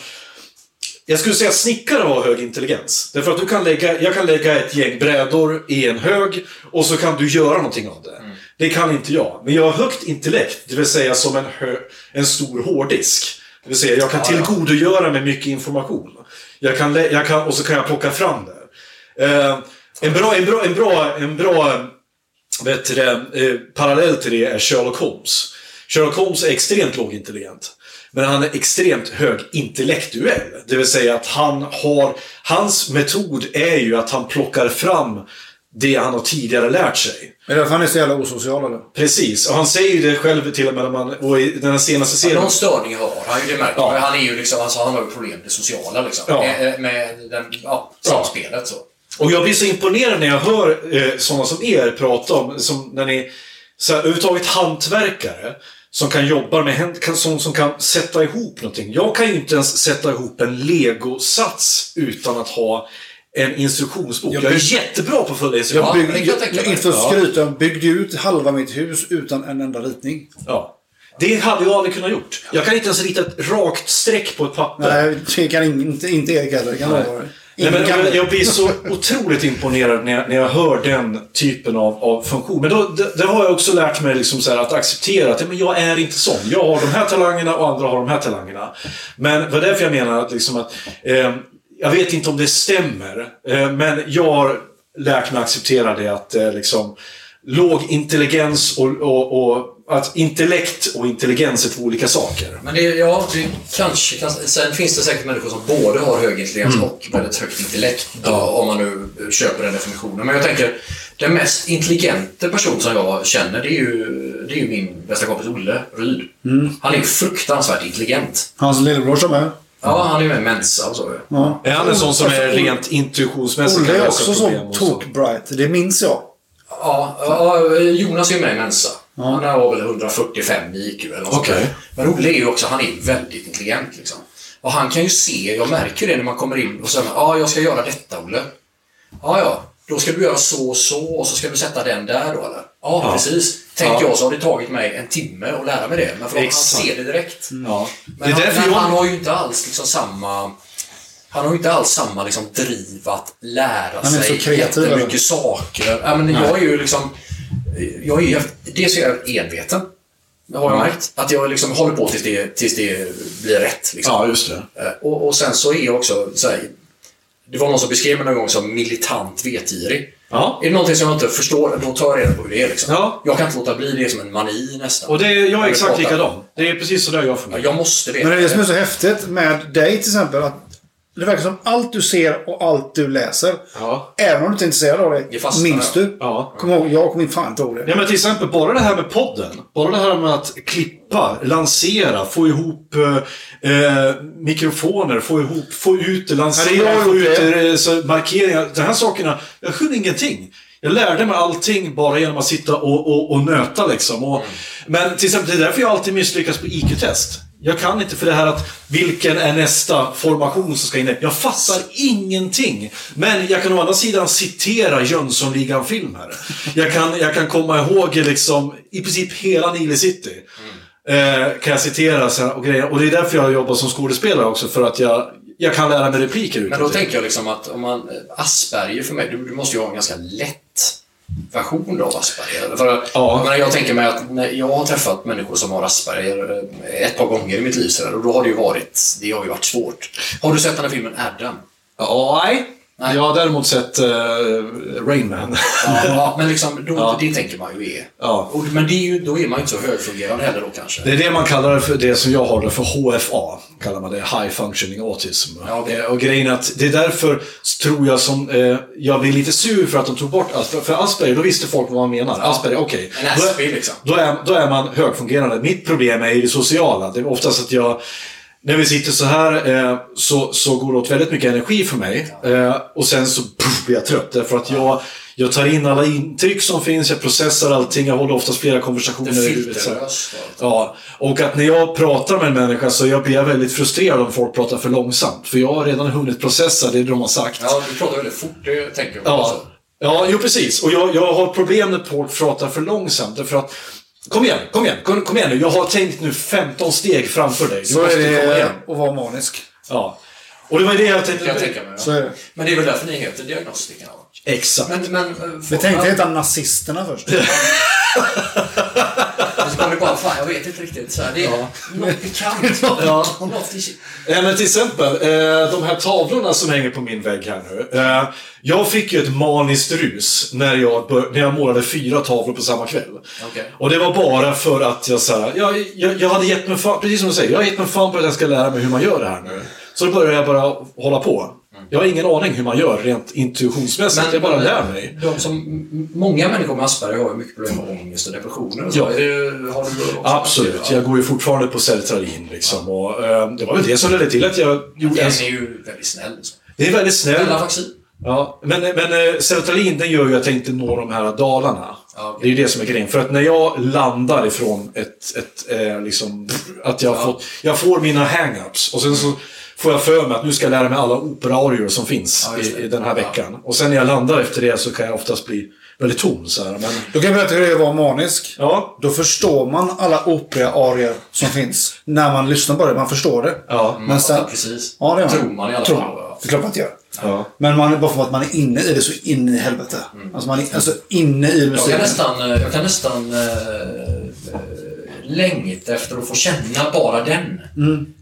Jag skulle säga att snickare har hög intelligens. Därför att du kan lägga, jag kan lägga ett gäng brädor i en hög och så kan du göra någonting av det. Det kan inte jag. Men jag har högt intellekt, det vill säga som en, hö, en stor hårddisk. Det vill säga, jag kan tillgodogöra mig mycket information. Jag kan, jag kan, och så kan jag plocka fram det. Eh, en bra, en bra, en bra, en bra vet du, eh, parallell till det är Sherlock Holmes. Sherlock Holmes är extremt lågintelligent. Men han är extremt högintellektuell. Det vill säga att han har... Hans metod är ju att han plockar fram det han har tidigare lärt sig. Är det därför han är så jävla osocial eller? Precis, och han säger ju det själv till och med när man... Och i den här senaste serien... Någon störning har han ju, det märker Ja. Han är ju liksom, alltså, han har ju problem med det sociala liksom. Ja. Med, med den, ja, samspelet så. Och jag blir så imponerad när jag hör eh, sådana som er prata om, som när ni så här, överhuvudtaget hantverkare som kan jobba med kan, som, som kan sätta ihop någonting. Jag kan ju inte ens sätta ihop en legosats utan att ha en instruktionsbok. Jag, Jag är bygg- jättebra på att följa Jag instruktioner. jag tänka mig. inte att Ja. skryta, jag byggde ut halva mitt hus utan en enda ritning. Ja. Det hade jag aldrig kunnat gjort. Jag kan inte ens rita ett rakt streck på ett papper. Nej, det kan inte, inte Erik heller, kan jag. Nej, Ingen men jag, jag blir så otroligt imponerad när jag, när jag hör den typen av, av funktion. Men då, det, det har jag också lärt mig liksom så att acceptera att ja, men jag är inte sån. Jag har de här talangerna och andra har de här talangerna. Men det var därför jag menar att, liksom att eh, jag vet inte om det stämmer, eh, men jag har lärt mig acceptera det att eh, liksom, låg intelligens och, och, och att intellekt och intelligens är två olika saker. Men det, ja, det kanske kan... Sen finns det säkert människor som både har hög intelligens och väldigt högt intellekt. Då, Om man nu köper den definitionen. Men jag tänker, den mest intelligenta person som jag känner, det är ju, det är ju min bästa kompis Olle Ryd. Han är fruktansvärt intelligent. Hans lillebror som är. Ja, han är med i Mensa och så. Ja. Är han en sån som är rent intuitionsmässig? Olle är också så tok-bright. Det minns jag. Ja, ja, Jonas är ju med i Mensa. Han har väl 145 i IQ eller något. Okej. Men Olle är ju också, han är väldigt intelligent liksom. Och han kan ju se, jag märker det när man kommer in och säger ja, jag ska göra detta Olle. Ja, ja, då ska du göra så och så och så ska du sätta den där då eller? Ja, precis. Tänk Ja. jag så har det tagit mig en timme att lära mig det. Men för att han ser det direkt. Ja. Det Men, är han, därför men jag... han har ju inte alls liksom samma... Han har ju inte alls samma liksom, driv att lära Han är sig så kreativ, jättemycket eller? saker. Ja, men jag är ju liksom... Jag är ju... Dels är jag enveten. Det har jag märkt. Att jag liksom håller på tills det, tills det blir rätt. Liksom. Ja, just det. Eh, Och, och sen så är jag också så här, Det var någon som beskrev mig någon gång som militant vetgirig. Ja. Är det någonting som jag inte förstår, då tar jag reda på hur det är. Liksom. Ja. Jag kan inte låta bli det är som en mani nästan. Och det, jag är När vi exakt likadan. Det är precis så där jag Ja, fungerar. jag måste veta Men det är det som är så häftigt med dig till exempel. Att det verkar som allt du ser och allt du läser. Ja. Även om du inte är intresserad av Det det. Minns du? Ja. Kom ihåg, jag kommer fan inte ihåg det. Ja men till exempel bara det här med podden. Bara det här med att klippa, lansera, få ihop eh, eh, mikrofoner, få ihop, få ut, lansera, Ja, det få ut det. eh, så markeringar. De här sakerna, jag kunde ingenting. Jag lärde mig allting bara genom att sitta och, och, och nöta liksom. Och, Men till exempel, det är därför jag alltid misslyckas på IQ-test. Jag kan inte för det här att vilken är nästa formation som ska in. Jag fattar ingenting. Men jag kan å andra sidan citera Jönssonligan-filmer. Jag kan, jag kan komma ihåg liksom i princip hela Nile City. Eh, kan jag citera och grejer. Och det är därför jag jobbar som skådespelare också. För att jag, jag kan lära mig repliker Men då tänker jag liksom att om man... Asperger för mig, du, du måste ju ha en ganska lätt version av Asperger. För, Ja. jag, menar, jag tänker mig att jag har träffat människor som har Asperger eh, ett par gånger i mitt liv och då har det ju varit, det har ju varit svårt. Har du sett den här filmen Adam? Ja, nej. Nej. Jag har däremot sett uh, Rain Man. Ja, ja, men liksom, då, Ja. det tänker man ju är. Ja. Och, men det är ju, då är man ju inte så högfungerande heller då kanske. Det är det man kallar det för, det som jag det för HFA. Kallar man det, High Functioning Autism. Ja, okej. Eh, Och grejen är att det är därför, tror jag, som eh, jag blir lite sur för att de tog bort Asperger. För Asperger, då visste folk vad man menar. Asperger, okej. Är- Asperger liksom. Då är, då är man högfungerande. Mitt problem är i det sociala. Det är oftast att jag när vi sitter så här eh, så, så går det åt väldigt mycket energi för mig. Eh, och sen så puff, blir jag trött. Därför att jag, jag tar in alla intryck som finns, jag processar allting, jag håller oftast flera konversationer i huvudet. så. Ja, och att när jag pratar med en människa så jag blir jag väldigt frustrerad om folk pratar för långsamt. För jag har redan hunnit processa det de har sagt. Ja, du pratar väldigt fort, det tänker jag på. Ja, Alltså. ja jo precis. Och jag, jag har problem när folk pratar för långsamt. Därför att, kom igen, kom igen, kom, kom igen nu. Jag har tänkt nu 15 steg framför dig. Du Så är måste komma det igen. att vara manisk. Ja. Och det var det jag tänkte. Jag tänka mig. Så Ja. är det. Men det är väl därför ni heter diagnostikerna? Exakt. Men, men... Vi tänkte ja, heta nazisterna först. Så kom det bara, fan jag vet inte riktigt. Så här, det är något pikant. Ja. Något i... Eh, men till exempel, eh, de här tavlorna som hänger på min vägg här nu. Eh, jag fick ju ett maniskt rus när jag, bör- när jag målade fyra tavlor på samma kväll. Okej. Och det var bara för att jag, så här, jag, jag, jag hade gett mig fan, precis som du säger, jag har gett mig fan på att jag ska lära mig hur man gör det här nu. Så då började jag bara hålla på. Jag har ingen aning hur man gör rent intuitionsmässigt, jag bara lär mig. De som, många människor med Asperger har ju mycket problem med ångest och depressioner och. Ja. Det, har du? Absolut, Ja. jag går ju fortfarande på Sertralin liksom. Och, eh, det var väl det som ledde till att jag gjorde Den en... är ju väldigt snäll. Så. Det är väldigt snällt. Mellanvaccin. Ja, men, men eh, Sertralin den gör ju att jag inte når de här dalarna. Ja, okej. Det är ju det som är grejen. För att när jag landar ifrån ett, ett eh, liksom, att jag, Ja. fått, jag får mina hang-ups och sen så får jag för mig att nu ska jag lära mig alla operaarior som finns Ja, i, i den här Ja. veckan. Och sen när jag landar efter det så kan jag oftast bli väldigt tom. Så här. Men, Då kan jag berätta hur det är att vara manisk. ja, Då förstår man alla opera-arior som finns. När man lyssnar på det. Man förstår det. ja, Men sen... Ja, precis. Ja, det Tror man i alla Tror fall. Det är klart man inte gör. ja. Men man bara för att man är inne i det så in i helvete. Alltså man är alltså inne i Jag kan musiken. nästan, eh, jag kan nästan äh, längta efter att få känna bara den.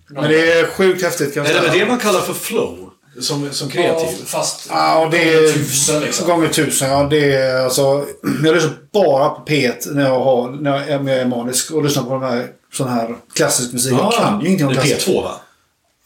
Men det är sjukt häftigt kan jag Är det säga. det man kallar för flow? Som, som Ja, kreativ? fast Ja, det gånger tusen liksom. Gånger tusen, ja. Det är alltså... Jag lyssnar bara på P1 när jag, har, när jag är, när jag är manisk. Och lyssnar på de här, sån här klassisk musik. Jag kan ju ingenting om Det är klassisk. P2 va?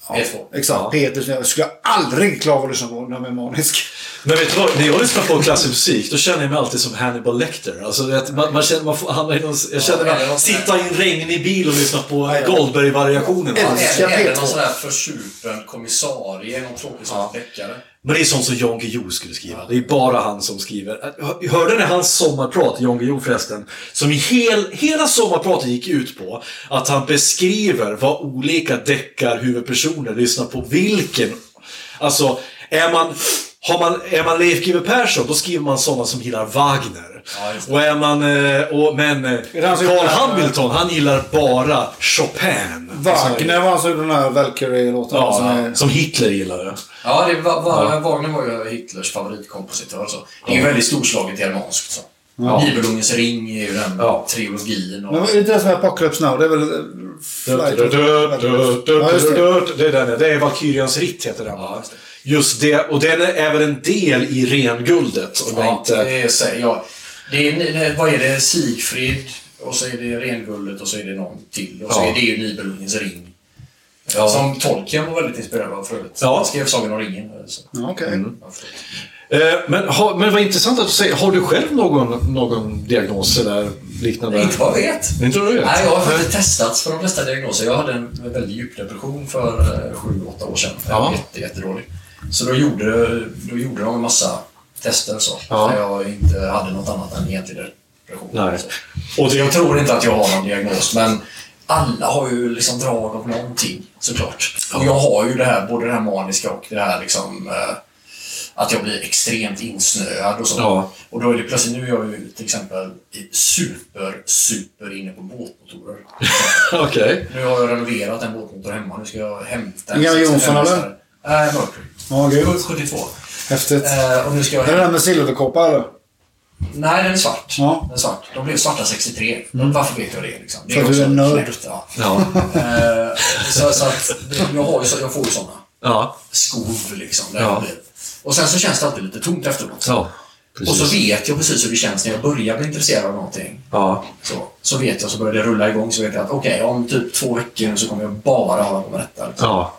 Ja, P2. Exakt. P1 lyssnar jag. Jag skulle aldrig klara av att lyssna på när jag är manisk. Men vet du vad? När jag lyssnar på klassisk musik, då känner jag mig alltid som Hannibal Lecter. Alltså, vet, man, man känner, man får, hamna i någon, jag känner Ja, eller mig här- sitta i en regnig bil och lyssna på ja. Goldberg-variationen. Ja. Älskar Eller P2. någon sån där försupen kommissarie, någon tråkig sån deckare. Men det är sånt som Jan Guillou skulle skriva. Det är bara han som skriver. Hör- Hörde ni hans sommarprat, Jan Guillou förresten? Som i hel, hela sommarpratet gick ut på att han beskriver vad olika deckarhuvudpersoner lyssnar på. Vilken. Alltså, är man, har man, är man Leif GW Persson, då skriver man sådana som gillar Wagner. Ja, och är man, eh, och, men eh, han som Carl gillar- Hamilton, han gillar bara Chopin. Wagner var alltså den här Valkyrie-låten. Ja, som är... som Hitler gillade. Ja, det var, var, Wagner var ju Hitlers favoritkompositör. Så. Det är ju väldigt storslaget germanskt. Så. Nibelungens ring är ju den Ja. trilogin. Och, Men är det inte det som är Apocalypse Now? Det är väl... eh, Flight Ja. Det är den, det är Valkyrians ritt heter den. Ja, just det. Och den är även en del i renguldet. Om jag ja, inte... det är, så- ja, det är, vad är det? Sigfrid, och så är det Renguldet och så är det någon till. Och så Ja. är det ju Nibelungens ring. Ja. Som Tolkien var väldigt inspirerad av förut. Ja. Han skrev Sagan om ringen. Så. Ja, förlåt. Eh, Men, ha, men vad intressant att du säger, har du själv någon, någon diagnos eller liknande? Inte vad jag vet. Inte vad du vet? Nej, jag har faktiskt testats för de flesta diagnoser. Jag hade en väldigt djup depression för eh, sju, åtta år sedan. Jag var Ja. jätte, jättedålig. Så då gjorde, då gjorde de en massa tester så. Ja. Där jag inte hade något annat än egentlig depression. Nej. Så. Och jag tror inte att jag har någon diagnos, men alla har ju liksom drag av någonting såklart. Och jag har ju det här, både det här maniska och det här liksom eh, att jag blir extremt insnöad och så. Ja. Och då är det plötsligt, nu är jag ju till exempel super, super inne på båtmotorer. Okej. Nu har jag renoverat en båtmotor hemma. Nu ska jag hämta en Inga 65 Jonsson, eller? Nej, Mercury. Ja, gud. 72. Häftigt. Eh, och nu ska jag Är det den med silverkoppa eller? Nej, den är svart. Ja. Den är svart. De blev svarta 63. Varför vet jag det? Liksom? Det För att du är också nörd. Ja. Ja. Eh, så, så att jag, har ju, så- jag får ju såna Ja. skov liksom. Där Ja. Och sen så känns det alltid lite tomt efteråt. Ja. och så Precis. vet jag precis hur det känns när jag börjar bli intresserad av någonting. Ja. Så, så vet jag, så börjar det rulla igång, så vet jag att okej, om typ två veckor så kommer jag bara hålla på med detta. Liksom. Ja.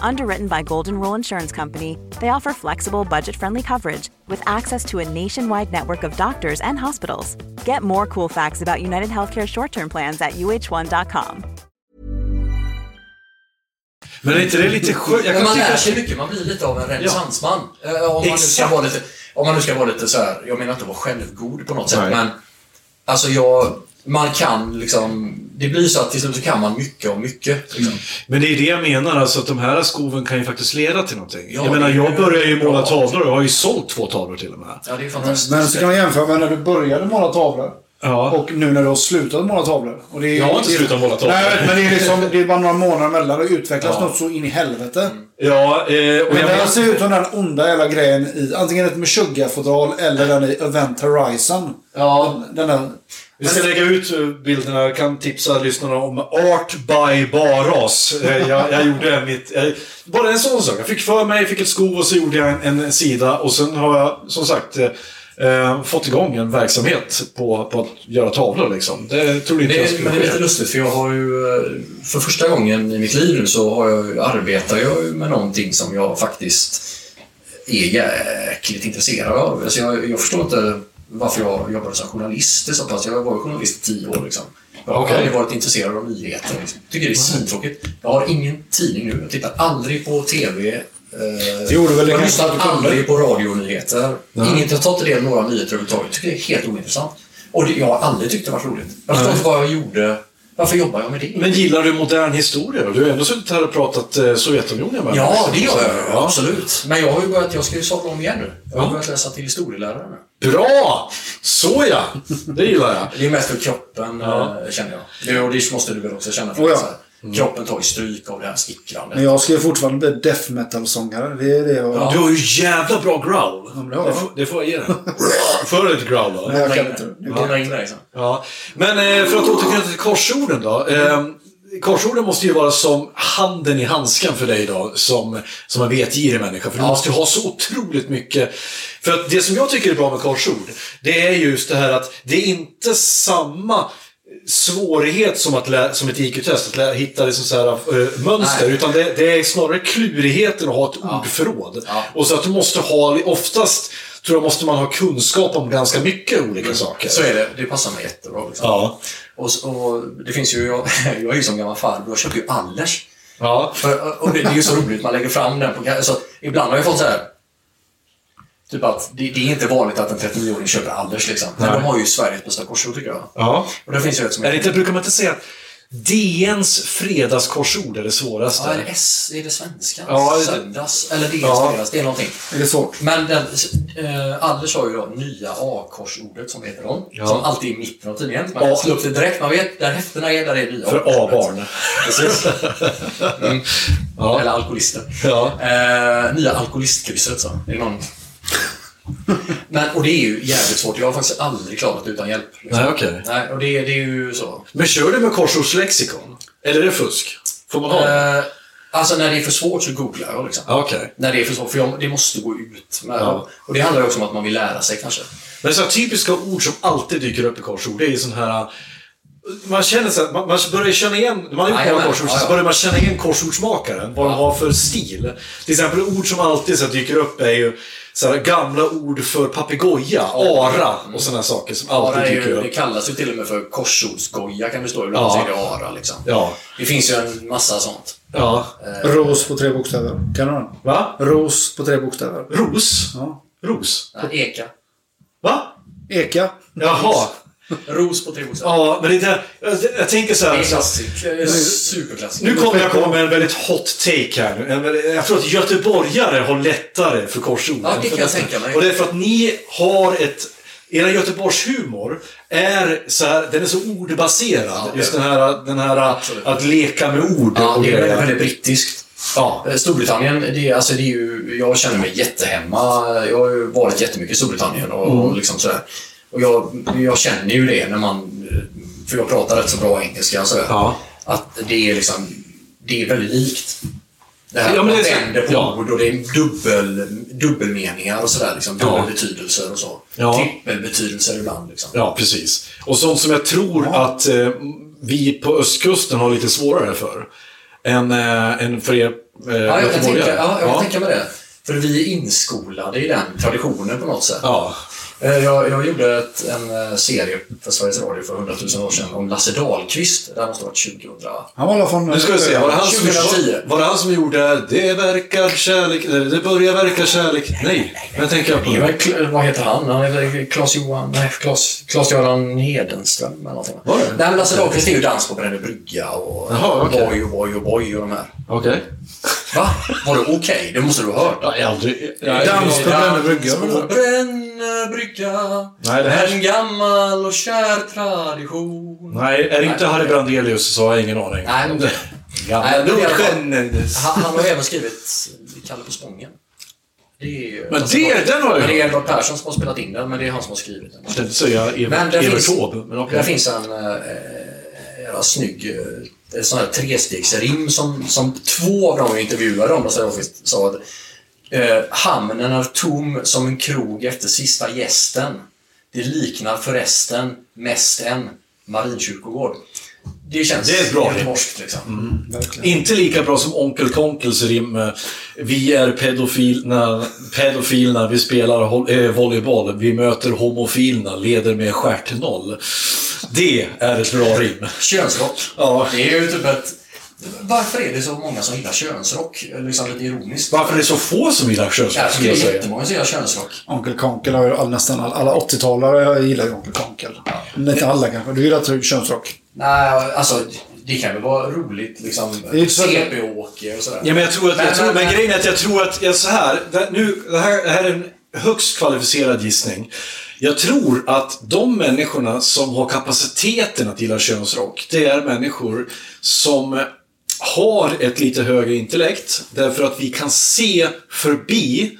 Underwritten by Golden Rule Insurance Company, they offer flexible, budget friendly coverage with access to a nationwide network of doctors and hospitals. Get more cool facts about United Healthcare short term plans at uh1.com. Men är inte det lite skönt? Jag Men kan man tycka... lär sig mycket, man blir lite av en renässansman. Eh, Om, man nu ska Exakt. vara lite, om man nu ska vara lite så här, jag menar inte att vara självgod på något sätt, Nej. men alltså jag, man kan liksom, det blir så att till slut så kan man mycket om mycket. Liksom. Men det är det jag menar, alltså att de här skoven kan ju faktiskt leda till någonting. Ja, jag menar, jag ju börjar ju måla bra. tavlor och jag har ju sålt två tavlor till och med. Ja, det är fantastiskt. Men så kan man jämföra med när du började måla tavlor. Ja. Och nu när du har slutat måla tavlor. Och det är, Jag har inte det slutat måla tavlor. Nej, men det är liksom, det är bara några månader emellan. Det utvecklas något så in i helvete. Ja, eh, och Men jag den ser ut som den onda jävla grejen i antingen ett Meshuggah-fodral eller den i Event Horizon. Ja, Den där... Vi ska lägga ut eh, bilderna. Jag kan tipsa lyssnarna om Art by Baras. Eh, Jag, jag gjorde mitt... eh, Bara en sån sak. Jag fick för mig, fick ett skov och så gjorde jag en, en sida. Och sen har jag som sagt eh, fått igång en verksamhet på, på att göra tavlor liksom. Det trodde inte jag det, skulle men det är lite lustigt för jag har ju eh, för första gången i mitt liv nu så har jag, arbetar jag med någonting som jag faktiskt är jäkligt intresserad av. Alltså jag, jag förstår inte varför jag jobbade som journalist i så pass. Jag var journalist i tio år liksom. Jag har Okej. aldrig varit intresserad av nyheter. Liksom. tycker det är svintråkigt. Jag har ingen tidning nu. Jag tittar aldrig på TV. Eh, Det gjorde väl jag kunde. aldrig på radionyheter. Inget, jag tar inte del av några nyheter överhuvudtaget. Jag tycker det är helt ointressant. Och det, jag har aldrig tyckt det varit roligt. Jag förstår inte vad jag gjorde. Varför jobbar jag med det? Men gillar du modern historia? Du har ändå suttit här och pratat eh, Sovjetunionen med Ja, det gör jag. Ja. Absolut. Men jag har ju börjat, jag ska ju sadla om igen nu. Jag har börjat läsa till historielärare nu. Bra! Så ja! Det gillar jag. Det är mest för kroppen, eh, känner jag. Det, och det måste du väl också känna. För Oh ja. Här, Kroppen tar ju stryk av det här stickrandet. Men jag ska ju fortfarande bli death metal-sångare. Det är det jag... Du har ju jävla bra growl. men det har det, får, det får jag ge dig. Får du lite growl då? Nej, jag kan inte. dig liksom. Ja. Men eh, för att återknyta till korsorden då. Eh, korsorden måste ju vara som handen i handsken för dig då, som, som en vetgirig människa. För du måste ju ha så otroligt mycket. För att det som jag tycker är bra med korsord, det är just det här att det är inte samma svårighet som, att lä- som ett IQ-test, att lä- hitta liksom så här, eh, mönster. Nej. Utan det, det är snarare klurigheten att ha ett ordförråd. Ja. Och så att du måste ha, oftast tror jag måste man ha kunskap om ganska mycket olika saker. Så är det. Det passar mig jättebra. Liksom. Ja. Och, och det finns ju, jag, jag är ju som gammal farbror, jag köper ju Allers. Ja. För, och det, det är ju så roligt, man lägger fram den på... Alltså, ibland har jag fått så här... Typ att det, det är inte vanligt att en 39-åring köper Allers liksom. Men de har ju Sveriges bästa korsord tycker jag. ja. Och det finns ju ett som Är det inte, brukar man inte säga att DNs fredagskorsord är det svåraste? Ja, är det S? Är det svenska? Ja, det- Söndags? Eller DNs Ja. fredags? Det är någonting. Är det svårt? Men den, eh, Anders har ju då nya A-korsordet som heter de. Ja. Som alltid är i mitten av tidningen. Man kan slå upp det direkt. Man vet där häftena är, där är nya För. A-barn. Precis. Mm. Ja. Eller alkoholister. Ja. Eh, nya alkoholistkrysset så. Är det någon... Men, och det är ju jävligt svårt. Jag har faktiskt aldrig klarat det utan hjälp. liksom. Nej, okej. Nej, och det, det är ju så. Men kör du med korsordslexikon? Eller är det fusk? Får man ha det? Eh, alltså när det är för svårt så googlar jag liksom. Okej. När det är för svårt, för jag, det måste gå ut. Med, Ja. Och det handlar också om att man vill lära sig kanske. Men så här, typiska ord som alltid dyker upp i korsord, det är ju sån här... Man känner så här, man, man börjar känna igen, man har gjort många korsord, så ja. börjar man känna igen korsordsmakaren, vad de har för stil. Till exempel ord som alltid så dyker upp är ju så här, gamla ord för papegoja, ara och sådana saker som alltid Ara är dyker ju, upp. det kallas ju till och med för korsordsgoja kan det stå ibland. Ja. Så är det ara liksom. Ja. Det finns ju en massa sånt. Ja. Ros på tre bokstäver. Kan du den? Va? Ros på tre bokstäver. Ros? Ja. Ros? Nej, eka. Va? Eka. Jaha. Ros på tre bokstäver. Ja, men det där, jag, jag tänker så Det här. är. Det är superklassik. nu kommer jag komma med en väldigt hot take här. En- Jag tror att göteborgare har lättare för korsord. Ja, det kan jag tänka mig. Och det är för att ni har ett... Er Göteborgshumor är så här, den är så ordbaserad. Ja, Just den här, den här Absolut. att leka med ord Ja, det är väldigt, väldigt brittiskt. Ja. Eh, Storbritannien, det är, alltså det är ju, jag känner mig jättehemma. Jag har ju varit jättemycket i Storbritannien och, Mm. och liksom sådär. Och jag, jag känner ju det när man, för jag pratar rätt så bra engelska sådär. Ja. Att det är liksom, det är väldigt likt. Det här, Ja, men man det är så- vänder på ja. ord och det är dubbel, dubbelmeningar och sådär. Liksom, Ja. dubbelbetydelser och så. Ja. Trippelbetydelser ibland. Liksom. Ja, precis. Och sånt som jag tror att eh, vi på östkusten har lite svårare för. Än, eh, än för er eh, Ja, jag kan tänka, ja, jag kan ja. tänka mig det. För vi är inskolade i den traditionen på något sätt. Ja. Eh, Jag, jag gjorde ett, en eh, serie för Sveriges Radio för 100 000 år sedan om Lasse Dahlqvist. Det här måste ha varit 2000. Han var från... Nu ska vi se, var det han som, 2010. var det han som gjorde Det verkar kärlek, Det börjar verka kärlek? Nej, men tänker jag på Det vad heter han? Han är väl Claes-Johan... Nej, Claes- Claes-Göran Hedenström eller någonting. Var det? Nej, men Lasse Dahlqvist är ju dans på Brännö brygga och Jaha, okej. Boy och Boy och Boy och de här. Okej. Va? Var det okej? Det måste du ha hört. Har aldrig... Dans på Brännö brygga, Dans på? Brännö eh, brygga. Nej, det här- En gammal och kär tradition. Nej, är det inte. Harry Brandelius så har jag ingen aning. Nej, men- Gamla Nordsjön. Han, han har även skrivit Kalle på Spången. Det är, Men alltså, det- den har jag Det är. Edvard Persson som har spelat in den, men det är han som har skrivit den. Jag tänkte säga Evert, Taube, men okej. där finns en eh, snygg eh, sån här trestegsrim som, som två av jag intervjuade om sa, sa att eh, hamnen är tom som en krog efter sista gästen. Det liknar förresten mest en marinkyrkogård. Det känns Det är ett bra rim. göteborgskt liksom. Inte lika bra som Onkel Konkels rim eh, Vi är pedofilna, pedofilna vi spelar eh, volleyboll. Vi möter homofilna, leder med stjärt noll. Det är ett bra rim. Könsrock. Ja. Det är ju typ ett... Varför är det så många som gillar könsrock? Liksom lite ironiskt. Varför är det så få som gillar Jag könsrock, jag det är jättemånga som gillar könsrock. Onkel Konkel har ju all, nästan all, alla 80-talare gillar ju Onkel Konkel. Men inte alla kanske. Du gillar könsrock? Nej, alltså det kan väl vara roligt liksom. CP-åker och sådär. Ja, men jag tror att, jag Men- tror, men, men- grejen är att jag tror att, jag, så här, det, nu, det, här, det här är en högst kvalificerad gissning. Jag tror att de människorna som har kapaciteten att gilla könsrock, det är människor som har ett lite högre intellekt, därför att vi kan se förbi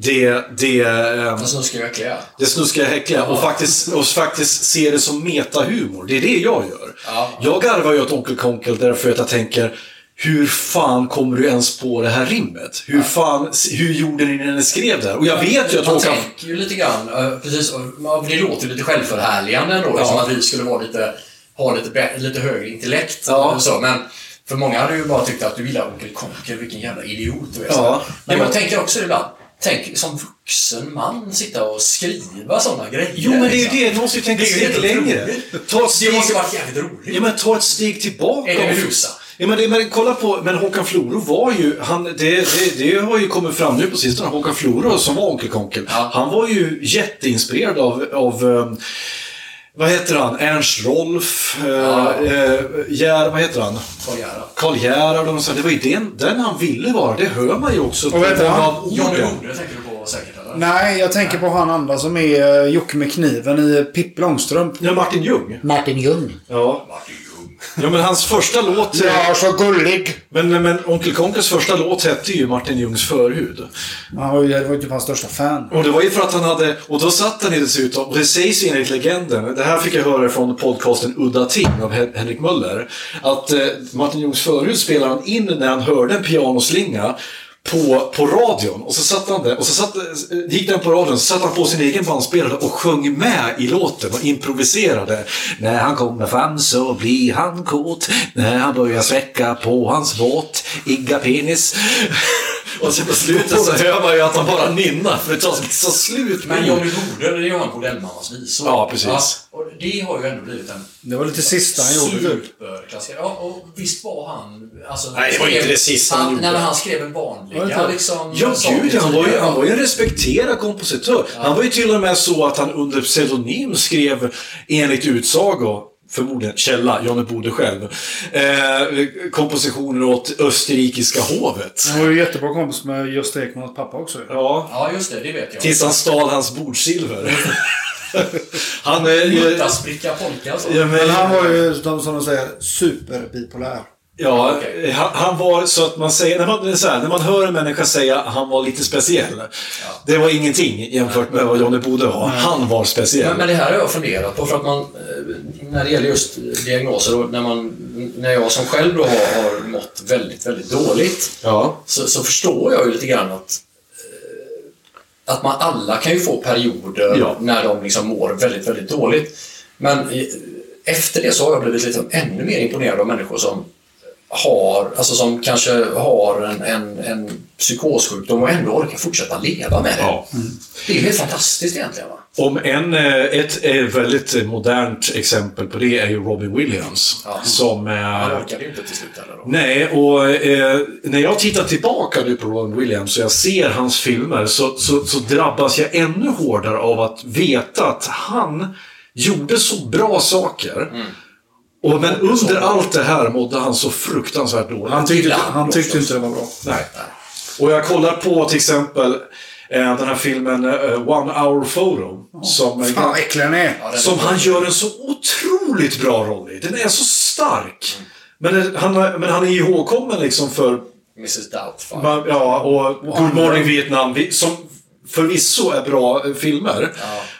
det, det, ehm, De snuskiga och äckliga. det snuskiga häckliga och faktiskt, och faktiskt se det som metahumor. Det är det jag gör. Ja. Jag garvar ju åt Onkel Konkel därför att jag tänker hur fan kommer du ens på det här rimmet? Hur fan, hur gjorde ni när ni skrev det här? Och jag vet ju att Man Håkan... tänker ju lite grann, eh, precis, och det låter lite självförhärligande ändå, liksom att vi skulle vara lite, ha lite, lite högre intellekt. Ja. och Så, men för många hade ju bara tyckt att du gillar Onkel Konkel, vilken jävla idiot du är. Ja. Men Ja, jag men- tänker också ibland, tänk som vuxen man sitta och skriva sådana grejer. Jo, men det är ju liksom. det. Du måste ju tänka Det steg längre. Ta ett Det steg... måste ju varit jävligt roligt. Ja, men ta ett steg tillbaka. Det Medusa? Ja, men, det, men kolla på, men Håkan Floro var ju, han, det, det, det har ju kommit fram nu på sistone, Håkan Floro som var Onkel Konkel, Ja. han var ju jätteinspirerad av, av um, vad heter han? Ernst Rolf, uh, Ja. Gär, vad heter han? Karl Gerhard. Karl Gerhard det var ju den, den han ville vara, det hör man ju också Och vad heter han? av Johnny. Bode tänker du på säkert eller? Nej, jag tänker på han andra som är uh, Jocke med kniven i Pippi Långstrump. Ja, Martin Ljung. Martin Ljung. Ja. Martin Ljung. Ja, men hans första låt... Ja, så gullig. Men, men Onkel Konkels första låt hette ju Martin Ljungs förhud. Ju, det var ju typ hans största fan. Och det var ju för att han hade, och då satt han ju dessutom, och det sägs ju enligt legenden, det här fick jag höra från podcasten Udda Ting av Hen- Henrik Möller, att eh, Martin Ljungs förhud spelade han in när han hörde en pianoslinga på, på radion. Och så satt han där, och så satt, eh, gick den på radion, så satt han på sin egen bandspelare och sjöng med i låten och improviserade. När han kommer fram så blir han kåt, när han börjar sväcka på hans båt, igga penis. Och sen på slutet så hör man ju att han bara nynnar, för det tar så slut Men med Johnny Bode, det gör han på Bordellmammas visor. Ja, precis. och det har ju ändå blivit en Det var lite sista han gjorde superklassiker. Ja, och visst var han... Alltså, Nej, det var inte det sista han gjorde. Nej, men han skrev en vanliga liksom... Ja, gud, han var, ju, han var ju en respekterad kompositör. Han var ju till och med så att han under pseudonym skrev, enligt utsago, förmodligen källa, Johnny Bode själv, eh, kompositioner åt österrikiska hovet. Han var ju jättebra kompis med Gösta Ekmans pappa också. Ja, Ja, just det. Det vet jag. tills han stal hans bordsilver. han är ju... Muttaspricka polka. Ja, Men han var ju, som som de säger, superbipolär. Ja, Okej. han, han var så att man säger, när man, så här, när man hör en människa säga att han var lite speciell. Det var ingenting jämfört med vad Johnny Bode var. Han var speciell. Men, men det här har jag funderat på för att man, eh, när det gäller just diagnoser och när, man, när jag som själv då har, har mått väldigt, väldigt dåligt Ja. så, så förstår jag ju lite grann att eh, att man alla kan ju få perioder Ja. när de liksom mår väldigt, väldigt dåligt. Men eh, efter det så har jag blivit liksom ännu mer imponerad av människor som har, alltså som kanske har en, en, en psykossjukdom och ändå orkar fortsätta leva med det. Ja. Det är ju helt fantastiskt egentligen. Va? Om en, eh, ett eh, väldigt modernt exempel på det är ju Robin Williams. Ja. Som... Han orkade ju inte till slut heller nej, och eh, när jag tittar tillbaka nu på Robin Williams och jag ser hans filmer så, så, så drabbas jag ännu hårdare av att veta att han gjorde så bra saker. Och, men under allt det här mådde han så fruktansvärt dåligt. Han tyckte, han tyckte inte det var bra. Nej. Och jag kollar på till exempel Eh, Den här filmen eh, One Hour Photo. Som, Fan vad äcklig den är. Som han gör en så otroligt bra roll i. Den är så stark. Men, det- han, men han är ihågkommen liksom för Mrs Doubtfire. Ja, och Good Morning Vietnam, vi- som förvisso är bra eh, filmer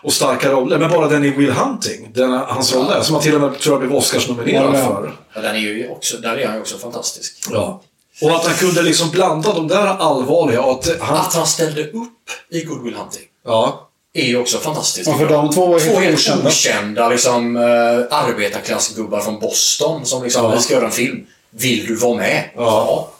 och starka roller, men bara den i Will Hunting, den, hans roll där, som han till och med tror jag blev Oscarsnominerad Ja, ja. för. Ja, den är ju också, där är han ju också fantastisk. Ja. Och att han kunde liksom blanda de där allvarliga och att han... Att han ställde upp i Good Will Hunting Ja. är ju också fantastiskt. Ja, för de två var Två helt okända. okända liksom, uh, arbetarklassgubbar från Boston som liksom, Ja. vi ska göra en film. Vill du vara med? Ja.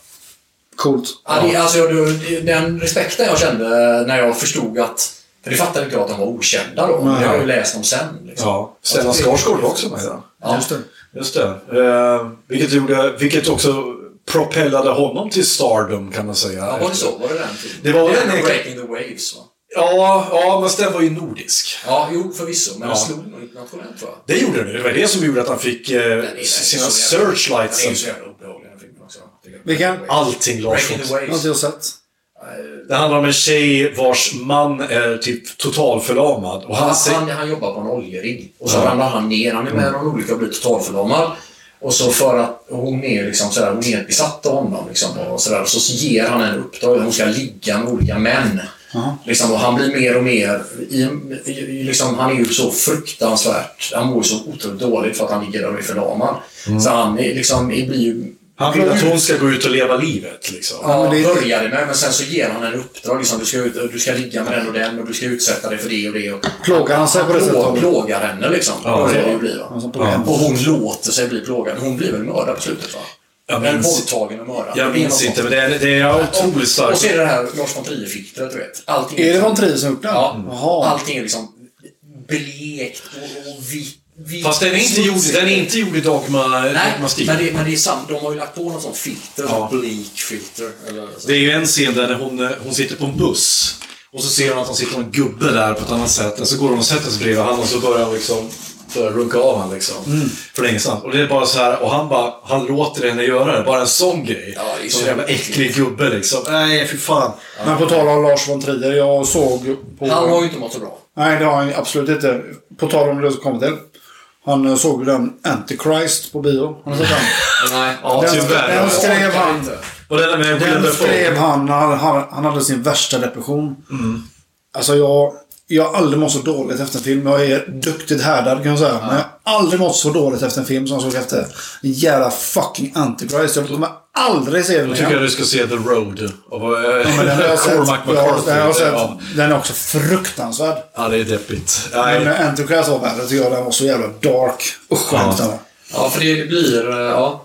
Coolt. Ja, det, alltså, du, den respekten jag kände när jag förstod att... För det fattade inte jag att de var okända då. Men det har jag ju läst om sen. Liksom. ja. Stellan Skarsgård var också med där. Ja. Just det. Just det. Eh, vilket, gjorde, vilket också propellade honom till stardom kan man säga. Ja, var det så? Var det den tiden? Det var det den Breaking the Waves va? Ja, ja, men den var ju nordisk. Ja, jo förvisso. Men Ja. den slog nog internationellt jag. Det gjorde den. Det var det som gjorde att han fick eh, sina searchlights. Den är ju så jävla obehaglig Vilken? Allting Lars von Jag har jag sett. Det handlar om en tjej vars man är typ totalförlamad. Och han Han, han, han jobbar på en oljerigg. Och så ramlar han ner. Han är med i någon olycka och blir totalförlamad. Och så för att hon är liksom sådär, hon är besatt av honom. Liksom, och sådär. Så ger han en uppdrag att hon ska ligga med olika män. Liksom, och han blir mer och mer... I, i, liksom, han är ju så fruktansvärt... Han mår ju så otroligt dåligt för att han ligger där och är förlamad. Så han är, liksom, blir ju... Han vill att hon ska gå ut och leva livet liksom. Ja, men det- började med, men sen så ger han en uppdrag. Liksom, du, ska ut, du ska ligga med den och den och du ska utsätta dig för det och det. Och, Plågar han sig på det sättet? Plågar henne liksom. Ja, börjar ja. det ju bli? Alltså. Och hon låter sig bli plågad. Hon blir väl mördad på slutet va? Jag minns- våldtagen och mördad. Jag Det minns inte, men det är, det är otroligt Och så starkt. är det det här Lars von Trier-filtret, du vet. Allting Är det von Trier som gjort den? Ja. Allting är liksom blekt och, och vitt. Vitt Fast den är inte gjord, den är inte gjord i dogma, Nej, dogmastil. men det, men det är sant. De har ju lagt på något sånt filter. Ja. Ja. Bleak filter. Eller så. Det är ju en scen där hon, hon sitter på en buss. Och så ser hon att han sitter en gubbe där på ett annat sätt. Och så går hon och sätter sig bredvid honom och så börjar hon liksom börjar runka av honom liksom. För länge sedan. Och det är bara så här, och han bara, han låter henne göra det. Bara en sån grej. Ja, det är så en jävla äcklig gubbe liksom. Nej, fy fan. Men på tal om Lars von Trier, jag såg på... Han har ju inte mått så bra. Nej, det har han absolut inte. På tal om det som kommer till. Han eh, såg ju den Antichrist på bio. Har ni sett den? Nej. Ja, Den, tyvärr. den skrev han. Och där med Den skrev han han, han, han hade sin värsta depression. Alltså jag, jag har aldrig mått så dåligt efter en film. Jag är duktigt härdad kan jag säga. Men jag har aldrig mått så dåligt efter en film som jag såg efter. En jävla fucking Antichrist. Jag kommer aldrig se den Då tycker jag igen. du ska se The Road. Av eh, Ja, men den har jag sett. Cormac Ja, McCarthy. den, har jag sett. Ja. den är också fruktansvärd. ja, det är deppigt. Men Nej. eh, Antichrist var värre tycker jag. Den var så jävla dark. Usch vad Ja. Ja, för det blir... eh, Ja.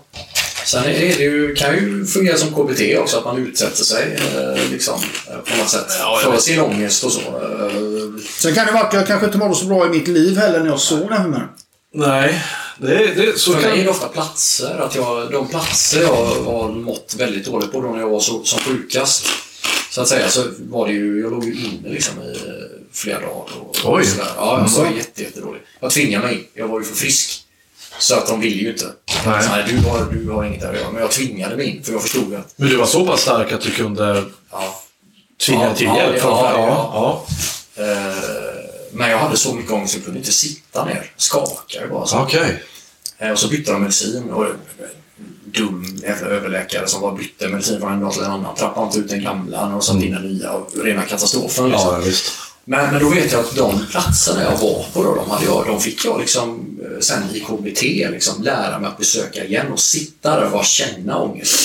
Sen är det ju, kan ju fungera som KBT också, att man utsätter sig eh, liksom, eh, på något sätt. Ja, för sin ångest och så. Eh, Sen kan det vara att jag kanske inte mådde så bra i mitt liv heller när jag såg den här. Nej. Det, det, så För mig är kan... det ofta platser. Att jag, de platser jag har mått väldigt dåligt på då när jag var så, som sjukast. Så att säga så var det ju, jag låg ju inne liksom i flera dagar. Och, Oj. och. Ja, jag var jätte, jättedålig. Jag tvingade mig. Jag var ju för frisk. Så att de ville ju inte. Nej. Nej, du, har, du har inget där att göra. Men jag tvingade mig in för jag förstod att Men du var så pass stark att du kunde ja, tvinga Ja, till ja, hjälp? ja, ja. ja. eh, men jag hade så mycket ångest så jag kunde inte sitta ner. Skakade bara. Så. Okej. Eh, Och så bytte de medicin. Och, eh, dum jävla överläkare som bara bytte medicin från en dag till en annan. Trappade inte ut den gamla och satte in den nya. Och rena katastrofen. Liksom. Ja. Men, men då vet jag att de platserna jag var på då, de, hade jag, de fick jag liksom eh, sen i KBT liksom, lära mig att besöka igen och sitta där och bara känna ångest.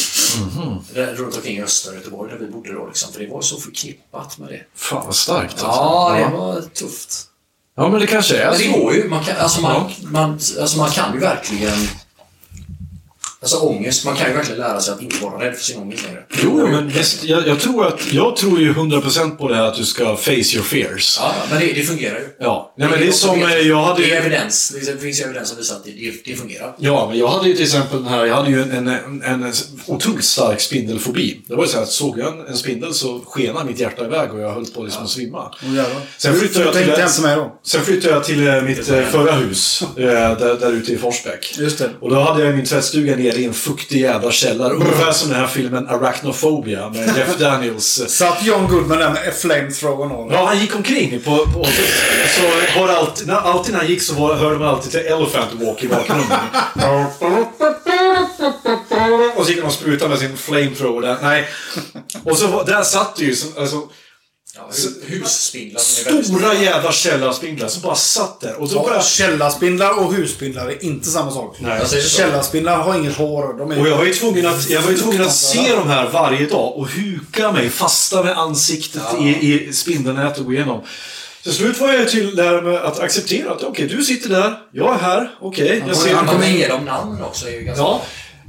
Där, runt omkring i östra Göteborg där vi bodde då. Liksom, för det var så förknippat med det. Fan vad starkt alltså. Ja, det var tufft. Ja, men det kanske är Men det så. går ju. Man kan, alltså, man, man, alltså, man kan ju verkligen... Alltså ångest, man kan ju verkligen lära sig att inte vara rädd för sin ångest längre. Jo, men visst, jag, jag, tror att, jag tror ju 100% på det här att du ska face your fears. Ja, men det, det fungerar ju. Ja. Nej, men det är som, eh, jag hade Det är evidens. Det finns evidens som visar att det, det, det fungerar. Ja, men jag hade ju till exempel den här, jag hade ju en, en, en, en otroligt stark spindelfobi. Det var ju så här att såg jag en, en spindel så skenade mitt hjärta iväg och jag höll på liksom att svimma. Jävlar. Sen flyttade jag till- hem då? Sen flyttade jag till eh, mitt eh, förra hus, eh, där, där ute i Forsbäck. Just det. Och då hade jag min tvättstuga nere nere i en fuktig jävla källare. Ungefär som den här filmen Arachnophobia med Jeff Daniels. Satt John Goodman där med flamethrower och Ja, han gick omkring på... på så var det alltid, när, alltid när han gick så var, hörde man alltid till Elephant Walk i bakgrunden. och så gick han och sprutade med sin flamethrower där. Nej. Och så där satt det ju alltså, Ja, hu- husspindlar som är väldigt stora jävla källarspindlar som bara satt där. Och så Ja. Källarspindlar och husspindlar är inte samma sak. Nej. Jag säger så. Källarspindlar har inget hår. De är... Och jag var ju tvungen att, jag var ju tvungen att se de här varje dag och huka mig, fasta med ansiktet i, i spindelnätet och gå igenom. Till slut var jag till där med att acceptera att okej, du sitter där, jag är här, okej, jag ser Han kommer ge dem namn också. Är ju ganska... Ja.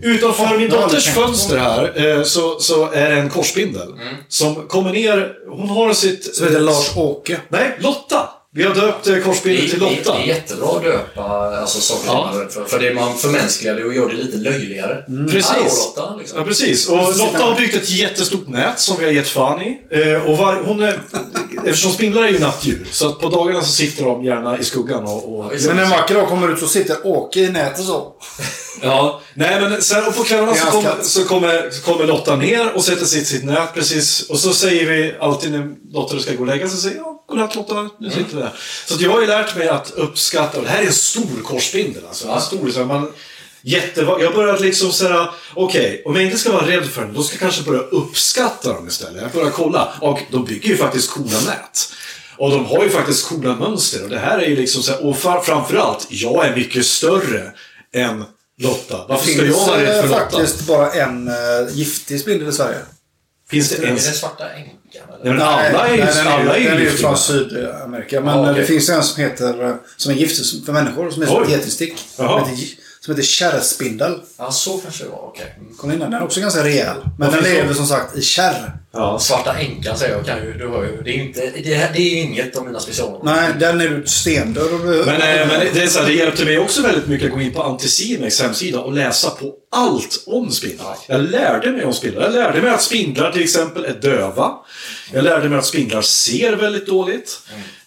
Utanför min dotters fönster här eh, så, så är det en korsspindel. Som kommer ner, hon har sitt... Så heter Lars-Åke. Nej, Lotta! Vi har döpt eh, är- till Lotta. det är jättebra att döpa alltså, saker Ja. som för. För det man förmänskligar det och gör det lite löjligare. Precis. Hallå Lotta, liksom. Ja, precis. Och Lotta har byggt ett jättestort nät som vi har gett fan i. Eh, och var, hon är, eftersom spindlar är ju nattdjur, så att på dagarna så sitter de gärna i skuggan och... och. Men en vacker dag kommer ut så sitter Åke i nätet så. Ja, nej men sen och på kvällarna så, katt. så, kommer, så kommer Lotta ner och sätter sitt, sitt nät precis. Och så säger vi alltid när Lotta ska gå och lägga sig, så säger ja, godnatt Lotta, nu sitter vi där. Så att jag har ju lärt mig att uppskatta, och det här är en stor korsspindel alltså. En stor, så man, jätte, jag börjar liksom säga, okej, om jag inte ska vara rädd för den, då ska jag kanske börja uppskatta dem istället. Jag börjar kolla, och de bygger ju faktiskt coola nät. Och de har ju faktiskt coola mönster. Och det här är ju liksom så här, och framförallt, jag är mycket större än Lotta. Varför ska jag vara rädd för eh, Lotta? faktiskt bara en uh, giftig spindel i Sverige. Finns det Är det en... svarta änkan? Nej, Eller? men alla är ju, alla är den är ju giftiga. från Sydamerika. Men Ja, eh, okej. det finns en som heter, eh, som är giftig för människor, som är som ett getingstick. Som heter, kärrspindel. Ja, så kanske det var. Okej. Mm. Kom in. Den är också ganska rejäl. Men den lever som sagt i kärr. Ja. Svarta änkan säger jag. Kan ju, du hör ju. Det är, inte, det, det är inget av mina specialområden. Nej, den är du- Men, eh, men det, är så här, det hjälpte mig också väldigt mycket att gå in på Anticimex hemsida och läsa på allt om spindlar. Jag lärde mig om spindlar. Jag lärde mig att spindlar till exempel är döva. Jag lärde mig att spindlar ser väldigt dåligt.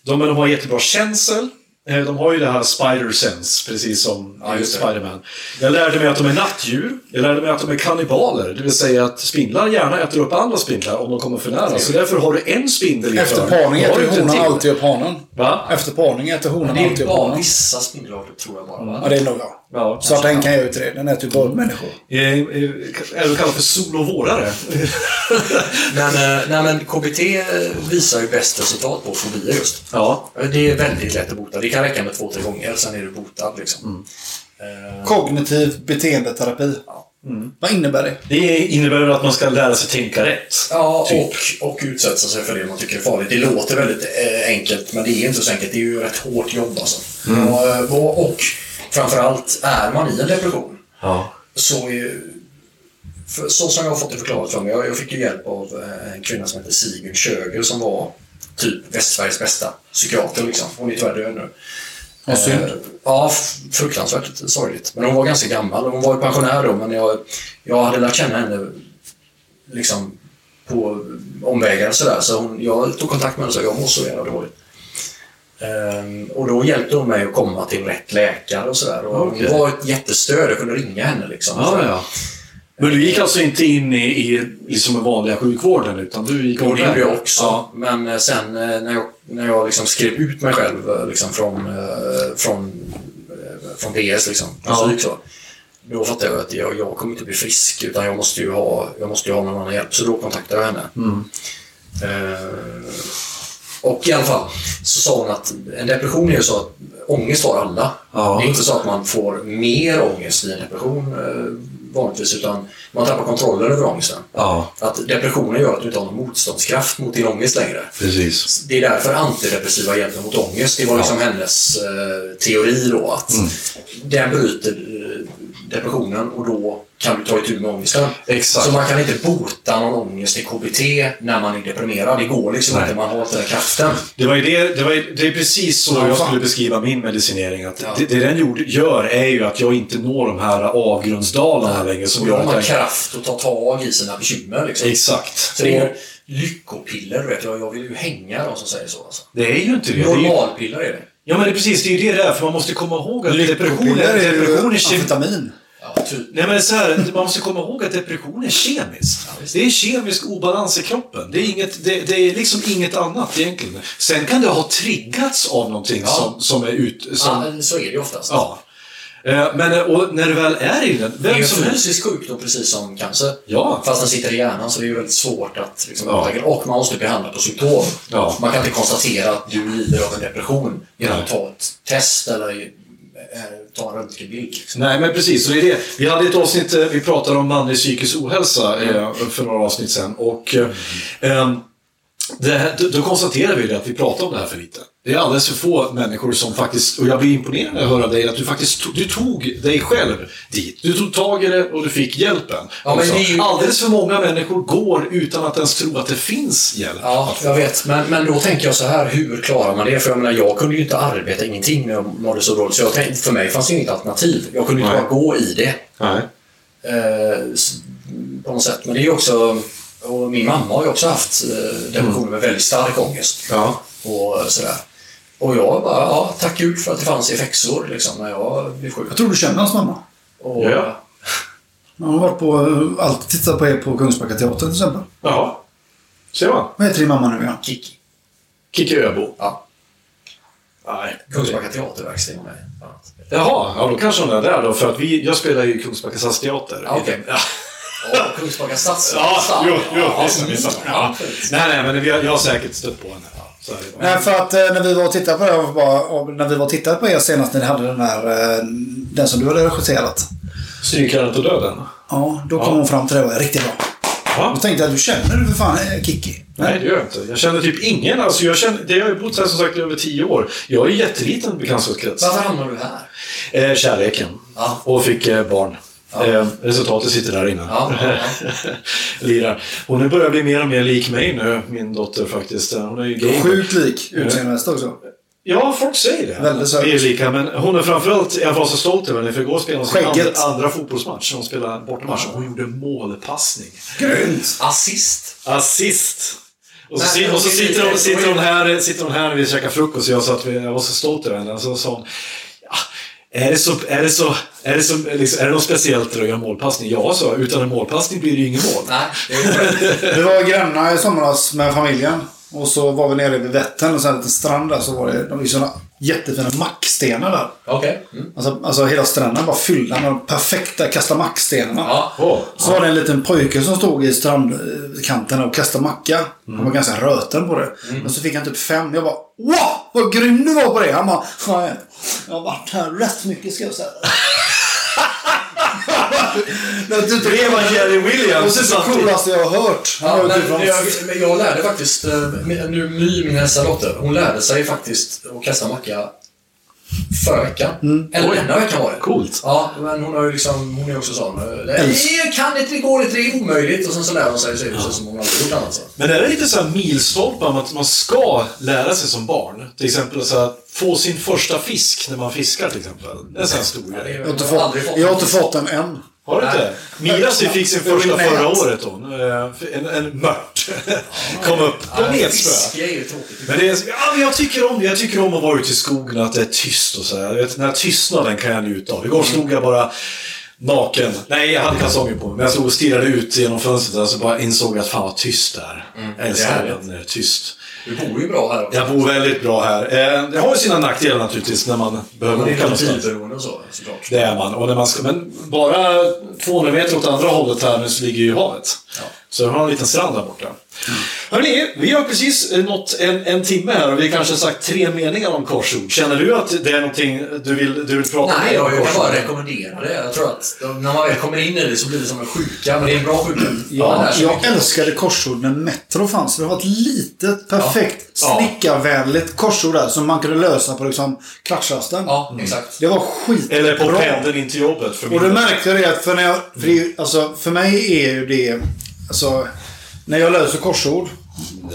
De, men de har jättebra känsel. Eh, De har ju det här spider sense, precis som Ja, det. Spiderman. Jag lärde mig att de är nattdjur. Jag lärde mig att de är kannibaler. Det vill säga att spindlar gärna äter upp andra spindlar om de kommer för nära. Så därför har du en spindel i Efter parning äter honan alltid upp hanen. Va? Efter parning äter honan Det är alltid upp bara hanen. vissa spindelarter tror jag bara. Va? Ja, det är nog jag. Ja, Svarta änkan gör ju inte det. Den ju bara upp människor. Eh, eh, Är det kallat för sol och vårare? Men, eh, nej, men KBT visar ju bäst resultat på fobier just. ja. Det är väldigt lätt att bota. Det kan räcka med två, tre gånger, sen är du botad. Liksom. Eh, Kognitiv beteendeterapi. Vad innebär det? Det innebär att man ska lära sig tänka rätt. Ja, Typ. och, och utsätta sig för det man tycker är farligt. Det låter väldigt enkelt, men det är inte så enkelt. Det är ju rätt hårt jobb alltså. Eh, och, och framförallt, är man i en depression Ja. så är för, så som jag har fått det förklarat för mig. Jag, jag fick ju hjälp av eh, en kvinna som heter Sigrid Köger som var typ Västsveriges bästa psykiater. Liksom. Hon är tyvärr död nu. Vad synd. Eh, Ja, fruktansvärt sorgligt. Men hon var ganska gammal. Hon var ju pensionär då, men jag, jag hade lärt känna henne liksom på omvägar och sådär. Så hon, jag tog kontakt med henne och sa jag mår så jävla dåligt. Ehm, och då hjälpte hon mig att komma till rätt läkare och sådär. Okej. Hon var ett jättestöd. Jag kunde ringa henne liksom. Ja, ja. Men du gick alltså inte in i, i liksom vanliga sjukvården utan du gick Jo, det gjorde jag också. Ja. Men eh, sen eh, när jag, när jag liksom skrev ut mig själv eh, liksom från, från, från PS, liksom, Ja. psyk, så, då fattade jag att jag, jag kommer inte bli frisk utan jag måste ju ha, jag måste ha någon annan hjälp. Så då kontaktade jag henne. Mm. Eh, och i alla fall så sa hon att en depression är ju så att ångest har alla. Ja. Det är inte så att man får mer ångest vid en depression eh, vanligtvis utan man tappar kontrollen över ångesten. ja, Att depressionen gör att du inte har någon motståndskraft mot din ångest längre. precis. Det är därför antidepressiva hjälper mot ångest. Det var liksom hennes eh, teori då att Mm. den bryter eh, depressionen och då kan du ta itu med ångesten. Exakt. Så man kan inte bota någon ångest i KBT när man är deprimerad. Det går liksom Nej. inte, man har inte den kraften. Det, var ju det, det, var ju, det är precis så Ja, jag fan. skulle beskriva min medicinering. Att Ja. det, det den gjorde, gör är ju att jag inte når de här avgrundsdalarna längre. Som Och då har man jag... kraft att ta tag i sina bekymmer. Liksom. Exakt. Så det är lyckopiller, vet. Jag, jag vill ju hänga de som säger så. Alltså. Det är ju inte det. är Normalpiller är det. ja, men det är precis. Det är ju det där. För man måste komma ihåg att depression är, är depression är kemi. amfetamin. Typ. Nej men så här, man måste komma ihåg att depression är kemiskt. det är kemisk obalans i kroppen. Det är, inget, det, det är liksom inget annat egentligen. Sen kan det ha triggats av någonting Ja. som, som är ut... Som, Ja, så är det ju oftast. ja. Eh, Men och när du väl är i den, Det är ju helst... fysisk sjukdom precis som cancer. Ja. Fast den sitter i hjärnan så det är ju väldigt svårt att liksom, Ja. Och man måste behandla på symptom. Ja. Man kan inte konstatera att du lider av en depression genom att ta ett test eller eh, ta en röntgenbild. Liksom. Nej, men precis. Så det är det. Vi hade ett avsnitt, eh, vi pratade om manlig psykisk ohälsa eh, för några avsnitt sedan. Och eh, ehm, det då, då konstaterade vi att vi pratar om det här för lite. Det är alldeles för få människor som faktiskt, och jag blir imponerad när jag hör dig, att du faktiskt tog, du tog dig själv dit. Du tog tag i det och du fick hjälpen. Ja, men ju- Alldeles för många människor går utan att ens tro att det finns hjälp. Ja, jag vet. Men, men då tänker jag så här, hur klarar man det? För jag menar, jag kunde ju inte arbeta ingenting när jag mådde så dåligt. Så jag tänkte, för mig fanns det inget alternativ. Jag kunde ju bara gå i det. Nej. Eh, på något sätt. Men det är ju också... Och min mamma har ju också haft eh, depressioner med väldigt stark ångest. Ja. Och sådär. Och jag bara, ja, tack gud för att det fanns effektsår liksom, när jag blev sjuk. Jag tror du känner hans mamma. Och, Ja. Hon har varit på, alltid tittat på er på Kungsbacka teater till exempel. Jaha. Ser man. Vad heter din mamma nu igen? Kiki. Kikki Öbo. Ja. Nej. Kungsbacka teaterverkstad med. Ja. Jaha, ja, då kanske hon är där då. För att vi, jag spelar ju i Kungsbacka stadsteater. Ja, okej. Ja. Och Kungsbacka stads... Ja, jo, jo, Ja, visst, visst. Ja. Nej, nej, men vi har, jag har säkert stött på henne. Bara. Nej, för att eh, när vi var och tittade på det, bara, och när vi var och tittade på er senast när ni hade den här, eh, den som du hade regisserat. Strykjärnet och döden? Ja, då kom Ja. hon fram till det och var riktigt bra. Ja. Då tänkte jag, du känner du för fan eh, Kikki? Nej, det gör jag inte. Jag känner typ ingen. Alltså, jag, känner, det jag har ju bott här som sagt i över tio år. Jag är en jätteliten bekantskapskrets. Varför hamnar du här? Eh, kärleken. Ja. Och fick eh, barn. Eh, resultatet sitter där inne. Ja, ja, Lirar. Hon börjar bli mer och mer lik mig nu, min dotter faktiskt. Hon är ju gay. Sjukt lik utseendemässigt också. Ja, folk säger det. Väldigt. Vi är lika, men hon är framförallt, jag var så stolt över henne, för igår spelade hon sin andra, andra fotbollsmatch. Hon spelade bortamatch och hon gjorde målpassning. Grymt! Assist. Assist! Och så, Nej, och så sitter, hon, sitter, hon här, sitter hon här när vi käkar frukost och jag sa att vi, jag var så stolt över henne. Så sa hon, ja, är det så, är det så, är det så, liksom, är det något speciellt att göra målpassning? Ja, så utan en målpassning blir det ju ingen mål. Nej, Vi var grannar i somras med familjen. Och så var vi nere vid Vättern och så en liten strand där så var det, de sådana jättefina mackstenar där. Okej. Mm. Alltså, alltså hela stranden var fyllda med de perfekta kasta mackstenarna. Ja. Åh, Så var det en liten pojke som stod i strandkanten och kastade macka. Han var ganska röten på det. Men så fick han typ fem. Jag bara Wow! Vad grym du var på det! Han bara "Ja, Jag har varit här rätt mycket ska jag säga. Det var Jerry Williams Det typ det coolaste jag har hört. Han Ja, men typ från- jag, men jag lärde faktiskt, eh, nu My, min äldsta dotter, hon lärde sig faktiskt att kasta macka förra veckan. Eller Oj. denna veckan var det. Coolt. Ja, men hon har ju liksom, hon är också sån. eh, kan inte, det går inte, det är omöjligt. Och sen så lär hon sig, så är det så som hon aldrig gjort annat. Så. Men är det lite så här milstolpar om att man ska lära sig som barn? Till exempel så här, få sin första fisk när man fiskar till exempel. Det är en sån här stor är- grej. Har inte fått jag har inte fått den än. Har du inte? Mira fick sin första förra året hon. Eh, En, en mört. Kom upp. Är ju tråkigt. Men det är, ja, jag tycker om. Jag tycker om att vara ute i skogen att det är tyst och så här. Vet, Den här tystnaden kan jag njuta av. Igår stod jag bara naken. Nej, jag hade kalsonger på mig. Men jag stod och stirrade ut genom fönstret och så bara insåg att fan vad tyst det är. Jag älskar när det är tyst. Du bor ju bra här också. Jag bor väldigt bra här. Eh, Det har ju sina nackdelar naturligtvis när man behöver åka någonstans. bilberoende och så, såklart. Det är man. Och när man ska, men bara 200 meter åt andra hållet här nu så ligger ju havet. Så jag har en liten strand där borta. Hörrni, vi har precis nått en, en timme här och vi har kanske sagt tre meningar om korsord. Känner du att det är någonting du vill, du vill prata Nej, om jag, jag kan bara rekommendera det. Jag tror att när man väl kommer in i det så blir det som en sjuka, men det är en bra sjuka. Ja, jag mycket. älskade korsord när Metro fanns. Det var ett litet, perfekt, Ja. snickarvänligt korsord där som man kunde lösa på liksom klatschrasten. Ja, exakt. Det var skitbra. Eller på pendeln in till jobbet för Och del. märkte jag det att för, när jag, för, det alltså, för mig är ju det... Alltså, när jag löser korsord.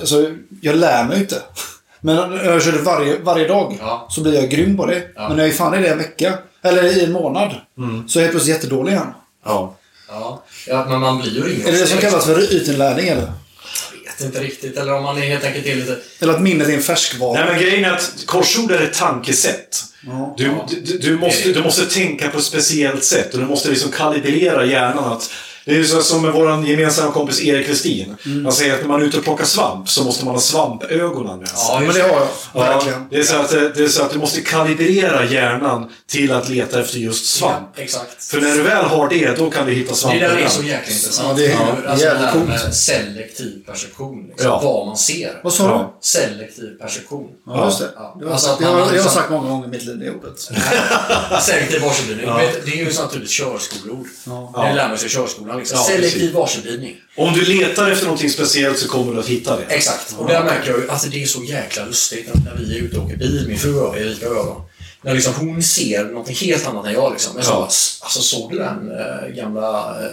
Alltså, jag lär mig inte. Men när jag kör det varje, varje dag Ja. så blir jag grym på det. Men när jag är fan i det en vecka, eller i en månad, så är jag plötsligt jättedålig igen. Ja. Ja. ja, men man blir ju ingen Är det det som kallas för ytinlärning eller? Jag vet vet inte riktigt. Eller om man är helt enkelt är lite... Eller att minnet är en färskvara. Nej, men grejen är att korsord är ett tankesätt. Ja. Du, du, du, måste, du måste tänka på ett speciellt sätt och du måste liksom kalibrera hjärnan. Att, det är ju så som med vår gemensamma kompis Erik Westin. Han säger att när man är ute och plockar svamp så måste man ha svampögonen med sig. Ja, men det har jag. Ja, Verkligen. det, är så att, det är så att du måste kalibrera hjärnan till att leta efter just svamp. Ja, exakt. För när du väl har det, då kan du hitta Det svamp. där är så jäkla intressant. Ja, det är Hur- alltså jävligt det här coolt. med selektiv perception. Liksom, Ja. Vad man ser. Vad sa du? Ja. Selektiv perception. Ja, just det. Ja. Det har, Alltså sagt, att det man har, har jag har liksom- sagt många gånger i mitt liv, det ordet. Selektiv varselbildning. Vet, Det är ju ett naturligt körskoleord. Det lär man sig i körskolan. Liksom. Ja, Selektiv precis. varselbildning. Om du letar efter någonting speciellt så kommer du att hitta det. Exakt. Och där märker jag ju, alltså det är så jäkla lustigt när vi är ute och åker bil, min fru och jag, Erika och jag då. När liksom hon ser någonting helt annat än jag liksom. Jag sa, Ja. alltså såg du den äh, gamla äh,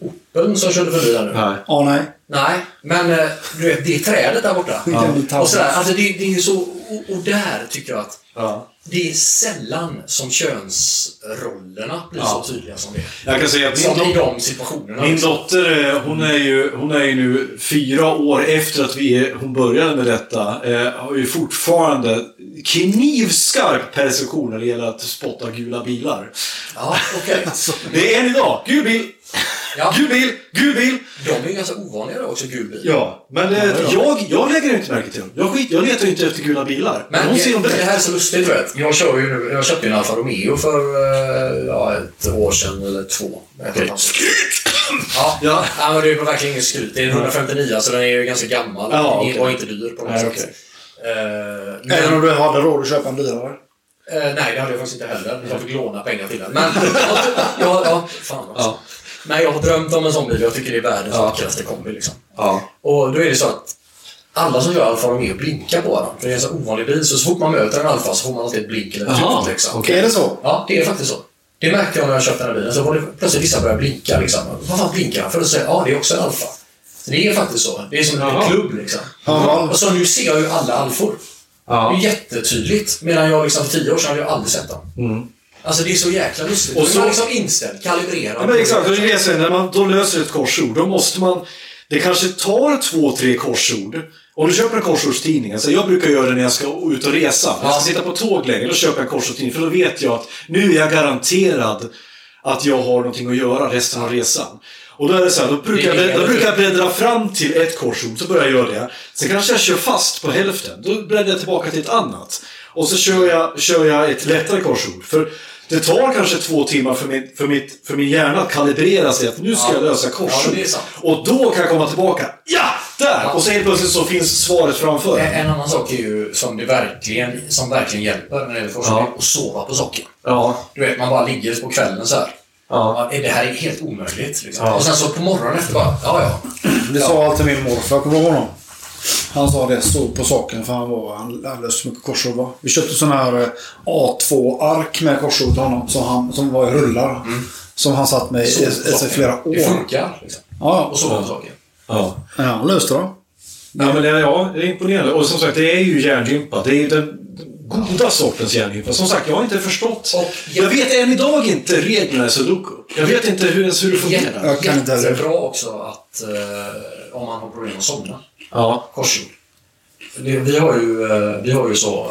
Opeln som körde förbi där nu? Nej. Ja, nej. Nej, men eh, du vet, det är trädet där borta. Ja. Och sådär, alltså det, det är ju så, och, och där tycker jag att Ja. Det är sällan som könsrollerna blir Ja. så tydliga som det. Jag kan säga att min, Som dot- de situationerna. min liksom. dotter, eh, hon är, ju, hon är ju nu fyra år efter att vi, hon började med detta. Eh, har ju fortfarande knivskarp perception när det gäller att spotta gula bilar. Ja, okej. Det är en idag. Gul bil! Ja. Gul bil! Gul bil! De är ju ganska ovanliga då också, gul bil. Ja, men eh, jag, jag lägger inte märke till dem. Jag, skit, jag letar ju inte efter gula bilar. Men det, ser dem det direkt. här är så lustigt, vet. Jag, kör ju nu, jag köpte ju en Alfa Romeo för eh, ja, ett år sedan, eller två. Och halvt. Ja, Ja. ja. men det är verkligen inget skryt. Det är en 159, så den är ju ganska gammal. Ja, okej. var inte dyr på något Nej, sätt. okej. Eh, men- Även om du hade råd att köpa en dyrare. Eh, nej, det hade jag faktiskt inte heller. Jag fick låna pengar till den. Men, ja, ja, fan också. Nej, jag har drömt om en sån bil. Jag tycker det är världens vackraste kombi. Liksom. Ja. Och då är det så att alla som kör Alfa Romeo blinkar på den. För det är en så ovanlig bil. Så, så fort man möter en Alfa så får man alltid ett blink eller ett. Liksom. okej. Är det så? Ja, det är faktiskt så. Det märkte jag när jag köpte den här bilen. Så var det plötsligt vissa började blinka. Liksom. Vad fan blinkar han för? Och så säger ja, det är också en Alfa. Så det är faktiskt så. Det är som en klubb liksom. Ja. Och så nu ser jag ju alla Alfor. Ja. Det är jättetydligt. Medan jag liksom för tio år sedan hade jag aldrig sett dem. Alltså det är så jäkla lustigt. Och så- man är liksom inställd, kalibrerad. Ja, men exakt, och det är det säger. När man då löser ett korsord, då måste man... Det kanske tar två, tre korsord. Om du köper en korsordstidning, alltså jag brukar göra det när jag ska ut och resa. När jag ska sitta på tåg länge, då köper jag en korsordstidning. För då vet jag att nu är jag garanterad att jag har någonting att göra resten av resan. Och då är det så här, då brukar, jag, då brukar jag bläddra fram till ett korsord, så börjar jag göra det. Sen kanske jag kör fast på hälften, då bläddrar jag tillbaka till ett annat. Och så kör jag, kör jag ett lättare korsord. För det tar kanske två timmar för min, för mitt, för min hjärna att kalibrera sig att nu ska Ja. jag lösa Ja, korsord. sant. och då kan jag komma tillbaka. Ja! Där! Och så helt plötsligt så finns svaret framför. En, en annan sak är ju som, det verkligen, som verkligen hjälper när det gäller forskning, Ja. att sova på socken. Ja. Du vet, man bara ligger på kvällen så här. Ja. Ja, det här är helt omöjligt. Liksom. Ja. Och sen så på morgonen efter bara, ja ja. Det sa alltid min morfar, kommer ihåg honom. Han sa det, stod på saken för han var, löste så mycket korsord va. Vi köpte sådana här eh, A2-ark med korsord till honom som, han, som var i rullar. Som han satt med i, i, i flera år. Det funkar. Liksom. Ja, Och på socken. ja. ja. han löste det. Ja, men det, ja, det är imponerande. Och som sagt, det är ju hjärngympa. Det är ju den goda sortens hjärngympa. Som sagt, jag har inte förstått. Och- jag vet än idag inte reglerna i sudoku. Jag vet inte hur, ens hur det fungerar. Jag kan inte. Jättebra också att eh, om man har problem att somna. Ja. korsord. Vi, har ju, eh, vi har ju så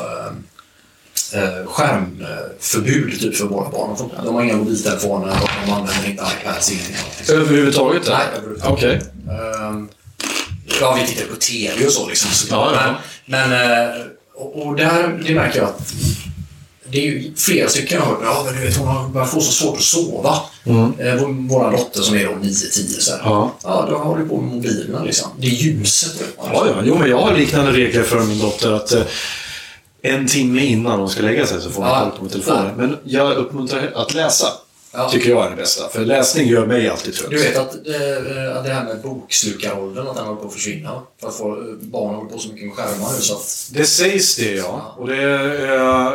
eh, eh, skärmförbud typ för våra barn. De har inga mobiltelefoner och de använder inte iPads. Ingenting. Överhuvudtaget? Nej, överhuvudtaget. Ehm, Ja, vi tittar på TV och så liksom. Ja, ja. Men, men och, och där, det märker jag att det är ju flera stycken har ja men du vet hon har börjat få så svårt att sova. Eh, vår, dotter som är då 9-10 så här. Mm. Ja. ja, då har du på med mobilerna liksom. Det är ljuset. man. Ja, ja. Jo, men jag har liknande regler för min dotter att eh, en timme innan hon ska lägga sig så får hon Ja. koll på med telefonen. Men jag uppmuntrar att läsa. Ja. Tycker jag är det bästa. För läsning gör mig alltid trött. Du vet att eh, att det här med bokslukaråldern, att den håller på att försvinna. För att få, barn håller på så mycket med skärmar nu så att... Det sägs det, ja. Och det... Eh,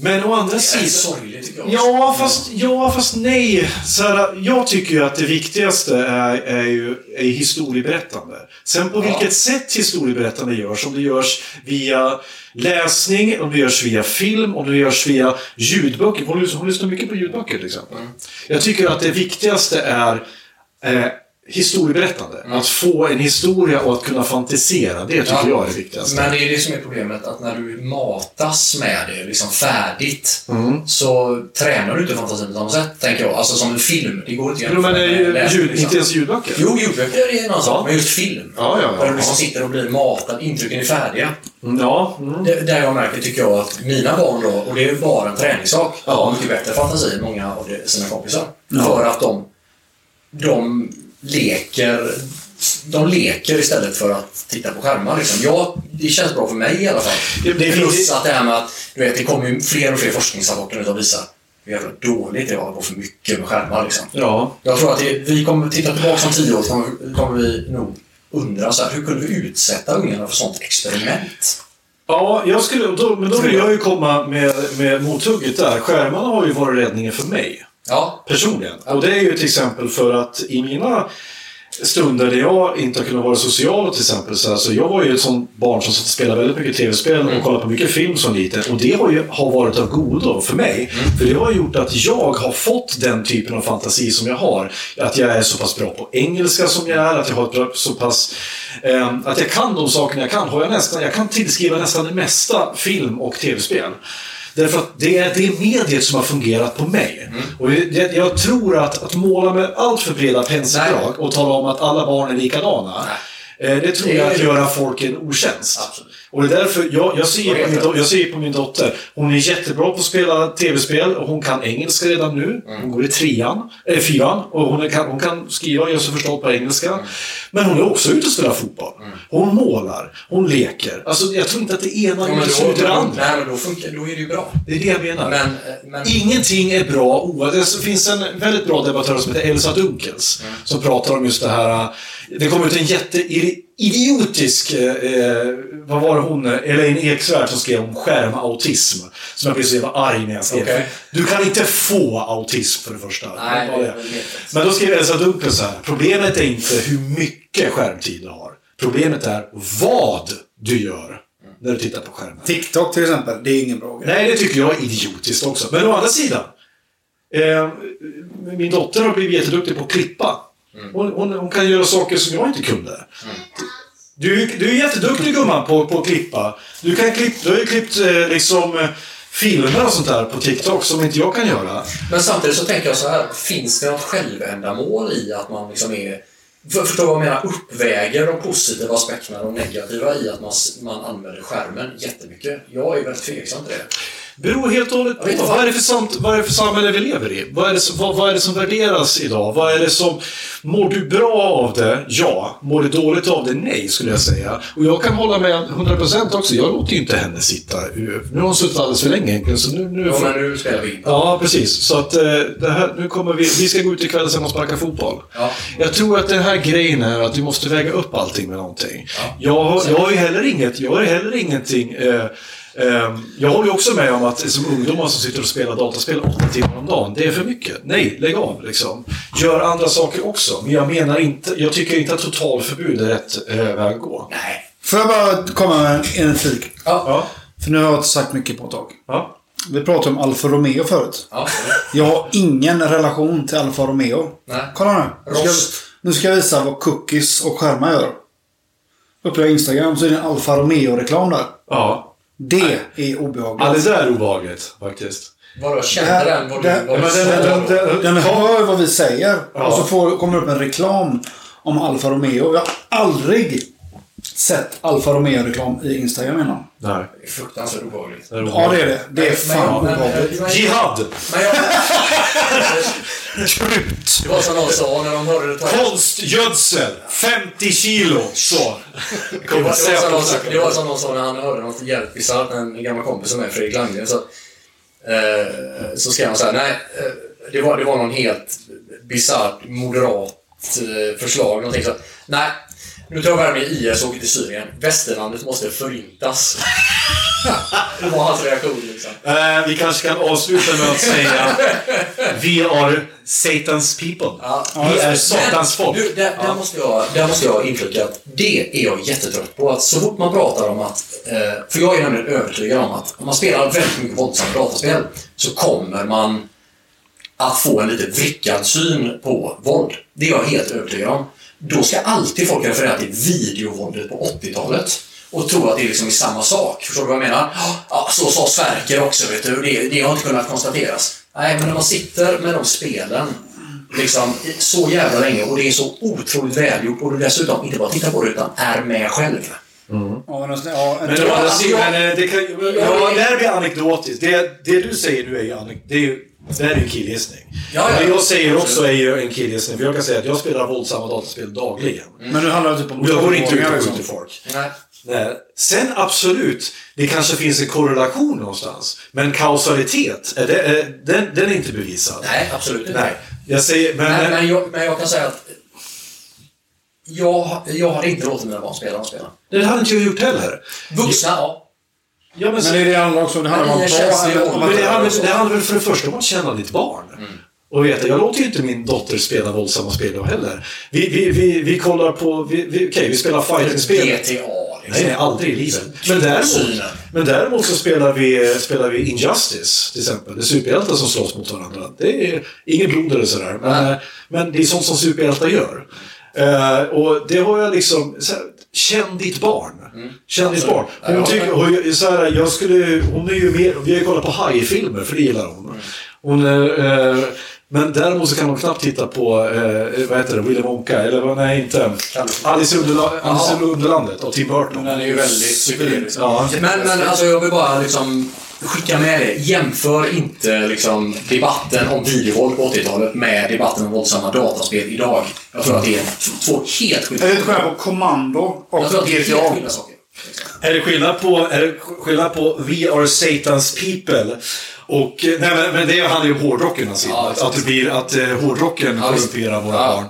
men å andra Det är sidan... sorgligt tycker jag. också. Ja, fast, ja, fast nej. Så här, jag tycker ju att det viktigaste är, är ju är historieberättande. Sen på Ja. vilket sätt historieberättande görs, om det görs via läsning, om det görs via film, om det görs via ljudböcker. Hon, lys- hon lyssnar mycket på ljudböcker till exempel. Jag tycker att det viktigaste är eh, historieberättande. Att få en historia och att kunna fantisera, det tycker Ja. jag är det viktigaste. Men det är det som är problemet, att när du matas med det liksom färdigt Mm. så tränar du inte fantasin på samma sätt, tänker jag. Alltså som en film, det går inte att Jo, men ljud, liksom. inte ens ljudböcker. Jo, ljudböcker är en annan sak, men just film. Ja, ja, ja. Där du liksom sitter och blir matad, intrycken är färdiga. Mm, Ja, mm. Det, där jag märker, tycker jag, att mina barn då, och det är ju bara en träningssak, Ja. har mycket bättre fantasi än många av sina kompisar. För att de, de leker de leker istället för att titta på skärmar. Liksom. Ja, det känns bra för mig i alla fall. Det- det- Plus att det här med att du vet, det kommer ju fler och fler forskningsrapporter som visar hur jävla dåligt det är att gå för mycket med skärmar. Liksom. ja. Jag tror att det, vi kommer titta tillbaka om tio år så kommer, kommer vi nog undra så här, hur kunde vi utsätta ungarna för sånt experiment? Ja, jag skulle, då, men då vill jag ju komma med, med mothugget där. Skärmarna har ju varit räddningen för mig. Ja, personligen. Och det är ju till exempel för att i mina stunder där jag inte har kunnat vara social till exempel. Så, här, så jag var ju ett sånt barn som satt och spelade väldigt mycket tv-spel och kollade på mycket film som liten. Och det har ju har varit av godo för mig. För det har gjort att jag har fått den typen av fantasi som jag har. Att jag är så pass bra på engelska som jag är, att jag har bra, så pass... Eh, att jag kan de sakerna jag kan. Har jag, nästan, jag kan tillskriva nästan det mesta film och tv-spel. Därför att det är det mediet som har fungerat på mig. Och det, jag tror att, att måla med allt för breda penseldrag och tala om att alla barn är likadana. eh, Det tror jag är- att göra folk en otjänst. Absolut. Och det är därför jag, jag, ser på min, jag ser på min dotter. Hon är jättebra på att spela tv-spel och hon kan engelska redan nu. Hon går i trean, eller fyran och hon, kan, hon kan skriva och göra sig förstådd på engelska. Men hon är också ute och spelar fotboll. Hon målar, hon leker. Alltså jag tror inte att det ena Ja, utesluter det andra. nej, men då, funkar, då är det ju bra. Det är det jag menar. Men, eh, men Ingenting är bra oavsett. Det finns en väldigt bra debattör som heter Elsa Dunkels. Som pratar om just det här. Det kom ut en jätteidiotisk, eh, vad var det hon, Elaine Eksvärd som skrev om skärmautism. Som jag blev så jävla arg när jag skrev. Okej. Du kan inte få autism för det första. Nej, Det. Men då skrev Elsa Dunkels så här. Problemet är inte hur mycket skärmtid du har. Problemet är vad du gör när du tittar på skärmen. TikTok till exempel, det är ingen bra grej. Nej, det tycker jag är idiotiskt också. Men å andra sidan. Eh, min dotter har blivit jätteduktig på att klippa. Hon, hon, hon kan göra saker som jag inte kunde. Du, du är jätteduktig gumman på, på att klippa. Du, kan klipp, du har ju klippt eh, liksom, eh, filmer och sånt där på TikTok som inte jag kan göra. Men samtidigt så tänker jag så här, finns det något självändamål i att man liksom är... För, förstår vad jag menar? Uppväger de positiva aspekterna de negativa i att man, man använder skärmen jättemycket? Jag är väldigt tveksam till det. Beror helt och hållet på. Vad är, det för samt, vad är det för samhälle vi lever i? Vad är, det vad, vad är det som värderas idag? Vad är det som... Mår du bra av det? Ja. Mår du dåligt av det? Nej, skulle jag säga. Och jag kan hålla med 100% också. Jag låter ju inte henne sitta. Nu har hon suttit alldeles för länge egentligen, så nu... nu Ja, får- nu spelar vi in. Ja, precis. Så att eh, det här, nu kommer vi, vi ska gå ut ikväll sen och sparka fotboll. Ja. Jag tror att den här grejen är att du måste väga upp allting med någonting. Ja. Jag, jag har ju heller inget, jag har heller ingenting eh, jag håller också med om att som ungdomar som sitter och spelar dataspel åtta timmar om dagen, det är för mycket. Nej, lägg av liksom. Gör andra saker också. Men jag menar inte, jag tycker inte att totalförbud är rätt eh, väg att gå. Nej. Får jag bara komma med en, flik? Ja. Ja. För nu har jag inte sagt mycket på ett tag. Ja. Vi pratade om Alfa Romeo förut. ja. Jag har ingen relation till Alfa Romeo. Nej. Kolla nu. Nu ska, nu ska jag visa vad cookies och skärmar gör. Uppe på Instagram så är det en Alfa Romeo-reklam där. ja. Det är obehagligt. Ja, det där är obehagligt faktiskt. Vadå, kände den vad du... Den, hör vad vi säger. Ja. Och så får, kommer det upp en reklam om Alfa Romeo. Jag har aldrig sett Alfa Romeo-reklam i Instagram innan. Nej. Det är fruktansvärt obehagligt. Ja, det är det. Det är fan obehagligt. Jihad! Krut! Det var som någon sa när de hörde det ta... Konstgödsel! 50 kilo! Så. Det var, det, var som någon, det var som någon sa när han hörde något jävligt bisarrt, en gammal kompis som är Fredrik Landgren. Så, eh, så skrev han så här, nej, eh, det var, det var någon helt bisarrt moderat eh, förslag. Någonting så, nej, nu tar jag värme i IS och åker till Syrien. Västerlandet måste förintas. det var hans reaktion liksom. Eh, vi kanske kan avsluta med att säga Vi are Satans people. Ja. Vi är Satans folk. Du, där, där, måste jag, där måste jag inflika att det är jag jättetrött på. Att så fort man pratar om att... Eh, för jag är nämligen övertygad om att om man spelar väldigt mycket våldsamma dataspel så kommer man att få en lite vrickad syn på våld. Det är jag helt övertygad om. Då ska alltid folk referera till videovåldet på 80-talet. Och tro att det är liksom är samma sak. Förstår du vad jag menar? Ja, så sa Sverker också, vet du. Det, det har inte kunnat konstateras. Nej, men när man sitter med de spelen liksom så jävla länge och det är så otroligt välgjort och du dessutom inte bara tittar på det utan är med själv. Ja, men, alltså, ja, Men, men, det kan, ja, det här blir anekdotiskt. Det, det du säger nu är ju, det är det här är ju en killgissning. Ja, ja. Det jag säger också är ju en killgissning. För jag kan säga att jag spelar våldsamma dataspel dagligen. men nu handlar det typ om jag går inte ut och liksom. skjuter folk. Nej. Nej. Sen absolut, det kanske finns en korrelation någonstans. Men kausalitet, är det, är, den, den är inte bevisad. Nej, absolut inte. Nej. Jag säger, men... Men, men, jag, men jag kan säga att jag, jag hade inte låtit mina barn spela de spelen. det hade inte jag gjort heller. Vuxna, ja. Ja, men, Men det är det handlar också. Det handlar om att det handlar, det handlar väl för det första om att känna ditt barn. Och veta, jag låter ju inte min dotter spela våldsamma spel då heller. Vi, vi, vi, vi kollar på, vi, vi, okej vi spelar fighting-spel. GTA, liksom. Nej, aldrig i livet. Men däremot, men däremot så spelar vi, spelar vi Injustice, till exempel. Det är superhjältar som slåss mot varandra. Det är inget blod eller sådär. Men, eh, men det är sånt som superhjältar gör. Eh, och det har jag liksom... Så här, känn ditt barn. Känn ditt barn. Hon, tycker, jag, så här, jag skulle, hon är ju mer... Vi har ju kollat på hajfilmer, för det gillar hon. hon eh, eh, men däremot så kan hon knappt titta på, eh, vad heter det, Willy Wonka, eller vad, nej inte. Alice i Underla- Underlandet av Tim Burton. Den är ju väldigt psykedelisk. Ja. Men, men alltså jag vill bara liksom skicka med det. Jämför inte liksom debatten om videovåld på 80-talet med debatten om våldsamma dataspel idag. Jag tror att det är två helt skilda Är det skillnad på kommando och Jag tror att det är helt skilda saker. Är det skillnad på, är det skillnad på We are Satan's people? Och, eh, nej, men, men det handlar ju om hårdrocken alltså. Ja, att, att det blir att eh, hårdrocken korrumperar våra Ja. barn.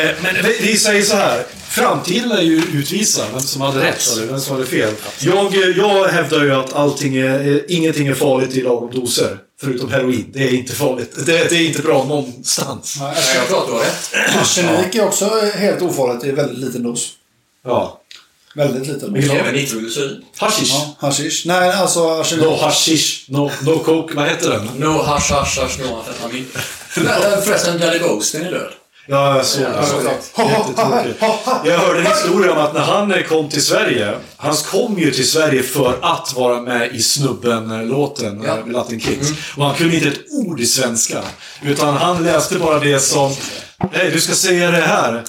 Eh, men vi, vi säger så här. Framtiden är ju utvisa vem som hade rätt eller vem som hade fel. Jag, eh, jag hävdar ju att allting är, eh, ingenting är farligt i lagom doser. Förutom heroin. Det är inte farligt. Det, det är inte bra någonstans. Nej, jag tror att du har rätt. Arsenik är också helt ofarligt i väldigt liten dos. Ja. Väldigt liten nitroglycerin. Hashish. Ja, hashish. Nej, alltså arsenik. No hashish. No, no coke. Vad heter den? No hash hash hash no amfetamin. Men, Förresten, Daddy Ghostin är död. Ja, jag såg Ja, det. Jättetråkigt. Jag hörde en historia om att när han kom till Sverige, han kom ju till Sverige för att vara med i Snubben-låten, Ja. med Latin Kings. Och han kunde inte ett ord i svenska. Utan han läste bara det som, nej du ska säga det här.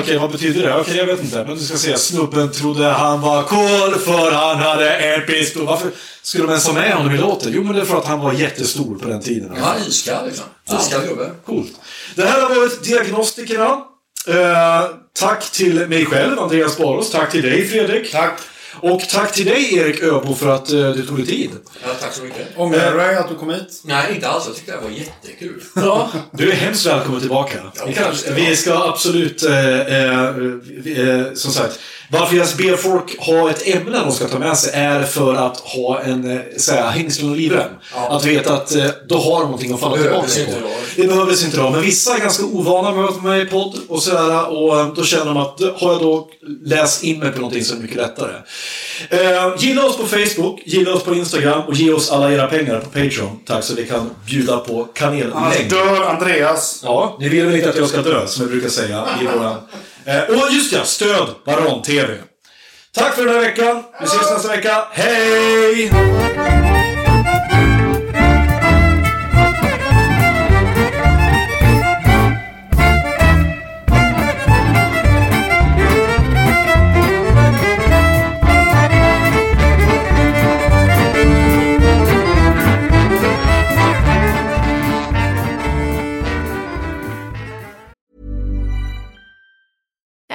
Okej, vad betyder det? Okej, jag vet inte. Men du ska säga snubben trodde han var cool för han hade en pistol. Varför skulle de ens ha med honom i låten? Jo, men det är för att han var jättestor på den tiden. Han är iskall liksom. Iskall gubbe. Coolt. Det här har varit Diagnostikerna. Eh, tack till mig själv, Andreas Baros. Tack till dig, Fredrik. Tack. Och tack till dig, Erik Öbo, för att eh, du tog dig tid. Ja, tack så mycket. Ångrar du dig att du kom hit? Nej, inte alls. Jag tyckte det här var jättekul. Ja. Du är hemskt välkommen tillbaka. Ja, vi, kan, tack ska du vi ska absolut, eh, eh, eh, som sagt, varför jag ber folk ha ett ämne de ska ta med sig är för att ha en eh, säga, hängslen och livrem. Ja. Att veta att eh, då har de någonting att falla tillbaka på. Det behövdes inte då. Men vissa är ganska ovana med att vara med i podd och sådär. Och eh, då känner de att har jag då läst in mig på någonting så är det mycket lättare. Eh, gilla oss på Facebook, gilla oss på Instagram och ge oss alla era pengar på Patreon. Tack så vi kan bjuda på Annars kanellägg. dör Andreas. Ja, ni vill väl inte att jag ska dö, som jag brukar säga i våra... Eh, och just ja, stöd Baron TV. Tack för den här veckan. Vi ses nästa vecka. Hej!